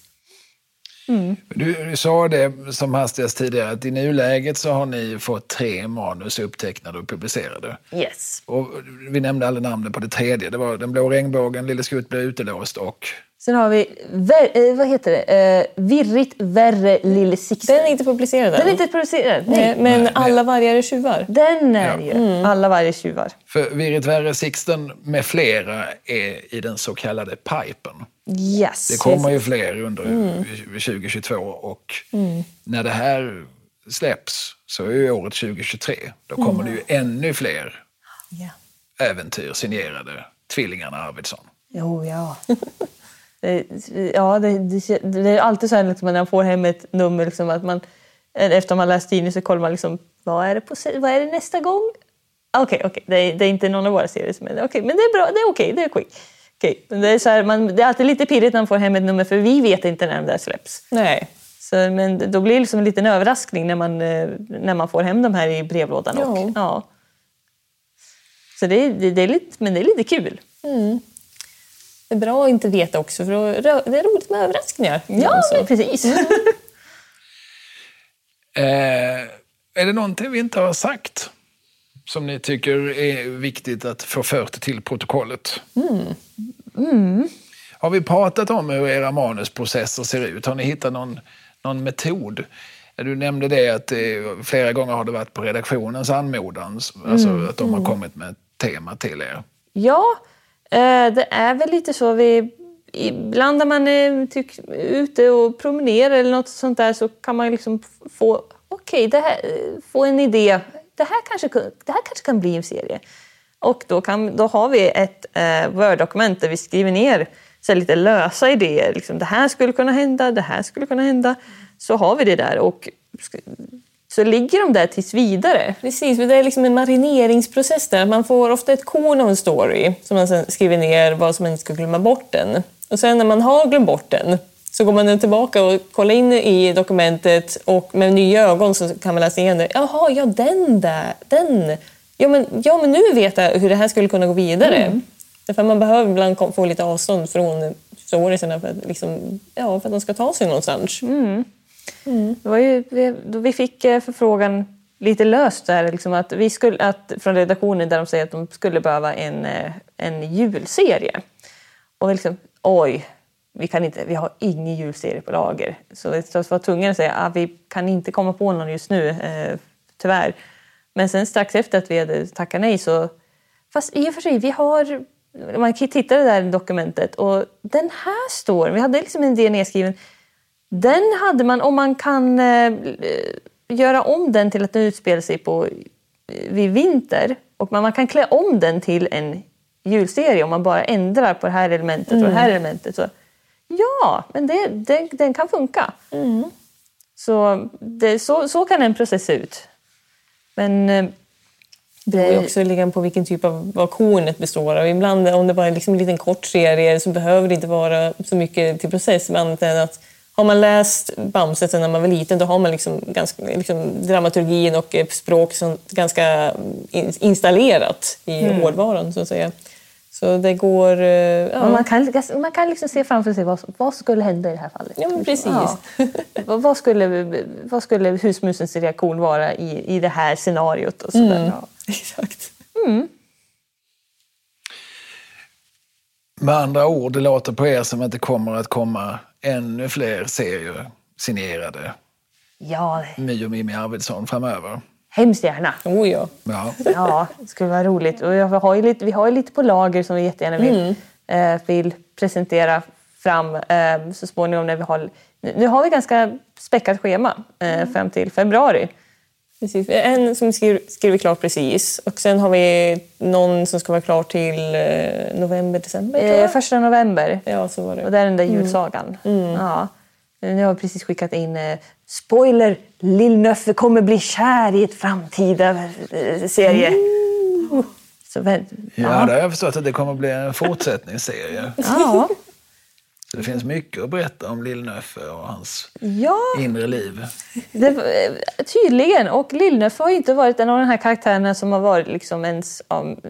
Du, du sa det som hastigast tidigare att i nuläget så har ni fått tre manus upptecknade och publicerade. Yes. Och vi nämnde alla namnen på det tredje. Det var Den blå regnbågen, Lille Skutt blev utelåst och... Sen har vi, ver, eh, vad heter det, eh, Virrigt värre Lille Sixten. Den är inte publicerad än. Den är inte producerad. Nej. Nej, men alla vargar är tjuvar. Den är Ja. ju alla varje tjuvar. För Virrit Verre Sixten med flera är i den så kallade pipen. Yes. Det kommer ju fler under 2022 och när det här släpps så är ju året 2023. Då kommer det ju ännu fler Ja. äventyr signerade Tvillingarna Arvidsson. Jo, ja. <laughs> Det- ja, det, det, det är alltid så här liksom, när man får hem ett nummer liksom, att man efter man läst tidningen så kollar man liksom, vad är det, på, vad är det nästa gång? Okej, okej, det, är- det är inte någon av våra serier som är det. Okej, men det är bra, det är okej, det är quick. Okej, men det, är så här, man, det är alltid lite pirrigt när man får hem ett nummer för vi vet inte när de där släpps. Nej. Så, men då blir det liksom en liten överraskning när man, eh, när man får hem de här i brevlådan. Och, ja. Så det, är- det, det är lite, men det är lite kul. Det är bra att inte veta också, för då- det är roligt med överraskningar. Ja, Alltså. men precis. <laughs> Eh, är det någonting vi inte har sagt som ni tycker är viktigt att få fört till protokollet? Har vi pratat om hur era manusprocesser ser ut? Har ni hittat någon, någon metod? Du nämnde det att flera gånger har det varit på redaktionens anmodan, alltså att de har kommit med ett tema till er. Ja, Eh, det är väl lite så. Vi, ibland när man är tyck, ute och promenerar eller något sånt där så kan man liksom få, okay, det här, få en idé. Det här, kanske, det här kanske kan bli en serie. Och då, kan, då har vi ett eh, Word-dokument där vi skriver ner så lite lösa idéer. Liksom, det här skulle kunna hända, det här skulle kunna hända. Så har vi det där och så ligger de där tills vidare. Precis, det är liksom en marineringsprocess där. Man får ofta ett korn av en story som man sen skriver ner vad som man inte ska glömma bort den. Och sen när man har glömt bort den så går man tillbaka och kollar in i dokumentet och med nya ögon så kan man läsa igen det. Jaha, ja den där, den. Ja men, ja, men nu vet jag hur det här skulle kunna gå vidare. Därför man behöver ibland få lite avstånd från storiesarna för att, liksom, ja, för att de ska ta sig någonstans. Mm. Det var ju, vi, då vi fick eh, förfrågan lite löst där, liksom att vi skulle, att, från redaktionen där de säger att de skulle behöva en, eh, en julserie. Och vi liksom, oj, vi, kan inte, vi har ingen julserie på lager. Så vi var tvungna att säga att ah, vi kan inte komma på någon just nu, eh, tyvärr. Men sen strax efter att vi hade tackat nej så... Fast i och för sig, vi har... Man tittade där i dokumentet och den här står... Vi hade liksom en idé nedskriven. Den hade man, om man kan eh, göra om den till att den utspelar sig på, eh, vid vinter och man, man kan klä om den till en julserie om man bara ändrar på det här elementet och det här elementet. Så, ja, men det, den, den kan funka. Så, det, så, så kan en process se ut. Men eh, Det är också ligga på vilken typ av vad kornet består av. Ibland om det bara är liksom en liten kort serie så behöver det inte vara så mycket till process. Men annat än att har man läst Bamse sedan när man var liten då har man liksom ganska, liksom dramaturgin och eh, språk som ganska in- installerat i hårdvaran så att säga. Så det går... eh, Ja, man kan, man kan liksom se framför sig vad, vad skulle hända i det här fallet. Ja, men precis. <laughs> Vad, vad, skulle, vad skulle husmusens reaktion vara i, i det här scenariot? Och sådär. Ja. <laughs> exakt. Med andra ord, det låter på er som att det kommer att komma ännu fler serier signerade ja, My och Mimmi Arvidsson framöver. hemskt gärna. Oh, ja. Ja. Ja, det skulle vara roligt. Och jag har ju lite, vi har ju lite på lager som vi jättegärna vill, eh, vill presentera fram eh, så småningom. När vi har, nu nu har vi ganska späckat schema eh, fram till februari. Precis. En som skriver, skriver klart precis och sen har vi någon som ska vara klar till eh, november, december tror Eh, jag. första november. Ja, så var Och det. det är den där julsagan. Ja. Nu har vi precis skickat in eh, spoiler, Lill-Nöffe kommer bli kär i ett framtida eh, serie. Så Så, väl- Ja, det har jag förstått att det kommer att bli en fortsättningsserie. ja. Så det finns mycket att berätta om Lill-Nöffe och hans ja. inre liv. Det, tydligen. Och Lill-Nöffe har inte varit en av de här karaktärerna som har varit liksom ens,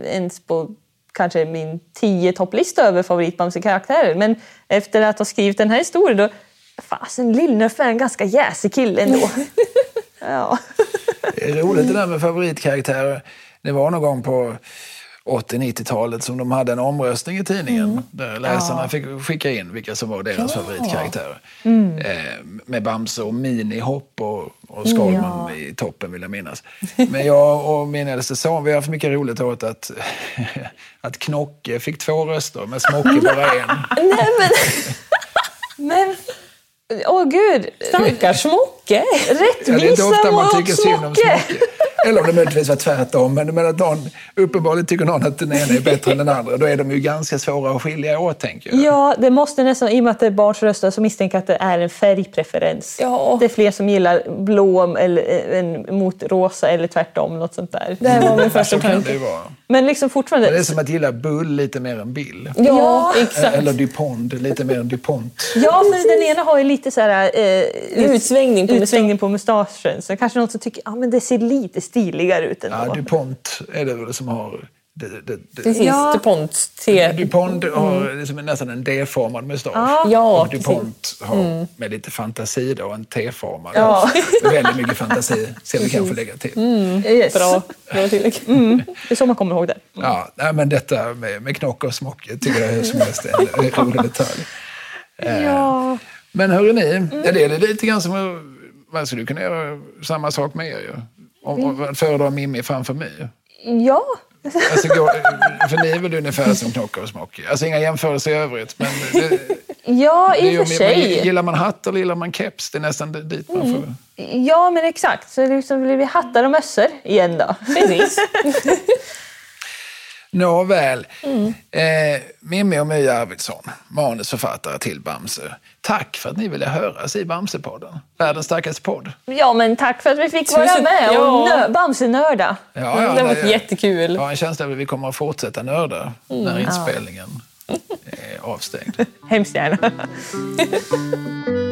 ens på kanske min tio topplista över favoritbamse-karaktärer. Men efter att ha skrivit den här historien då... Fasen, Lill-Nöffe är en ganska jäsig kille ändå. <laughs> ja. Det är roligt det där med favoritkaraktärer. Det var någon gång på 80-90-talet som de hade en omröstning i tidningen där läsarna fick skicka in vilka som var deras favoritkaraktärer. Eh, med Bamse och Minihopp och, och Skalman i toppen vill jag minnas. Men jag och min äldste son vi har haft mycket roligt åt att, <laughs> att Knocke fick två röster men Smocke bara en. <laughs> Nej, men... men... Åh gud! Stackars Smocke! Ja, det är inte Rättvisa ofta man tycker synd om Smocke! Eller om det möjligtvis var tvärtom. Men, men att någon uppenbarligen tycker någon att den ena är bättre än den andra. Då är de ju ganska svåra att skilja åt, tänker jag. Ja, det måste nästan, i och med att det är barns röster så misstänker att det är en färgpreferens. Ja. Det är fler som gillar blå eller, än, mot rosa eller tvärtom, något sånt där. Det här var min första Så kan det tanke. Men liksom fortfarande... Det är som att gilla Bull lite mer än Bill. Ja, exakt. Eller DuPont lite mer än DuPont. Ja, för den ena har ju lite så här... Eh, Utsvängning på utsvängning på mustaschen. Så kanske någon som tycker att ah, men det ser lite stiligare ut ändå. Ja, DuPont är det väl som har... Det, det, det. Precis, Ja. DuPont. Te. DuPont har liksom nästan en D-formad mustasch. Ja, och DuPont har med lite fantasi då en T-formad. Ja. Väldigt mycket fantasi, ska vi kanske lägga till. Yes. Bra, bra tillägg. Det är så man kommer ihåg det. Ja, nej, men detta med, med knock och smocke tycker jag är som helst en <laughs> en rolig detalj. Ja. Men hörru ni, ja, det är lite grann som man skulle kunna göra samma sak med er ju. Om, om, föredra Mimmi framför mig. Ja. Alltså, gå, för ni är väl ungefär som Knocke och Smocke. Alltså inga jämförelser i övrigt. Men det, Ja, i och för sig. gillar man hatt eller gillar man keps? Det är nästan dit man får... Ja, men exakt. Så liksom blir vi hattar och mössor igen då. Precis. <laughs> Nåväl. Eh, Mimmi och My Arvidsson, manusförfattare till Bamse. Tack för att ni ville höras i Bamsepodden. Världens starkaste podd. Ja, men tack för att vi fick vara Tusen- med och ja. nö- Bamsenörda. Ja, det har varit jättekul. Jag har en känsla av att vi kommer att fortsätta nörda när inspelningen är avstängd. <laughs> Hemskt gärna. <laughs>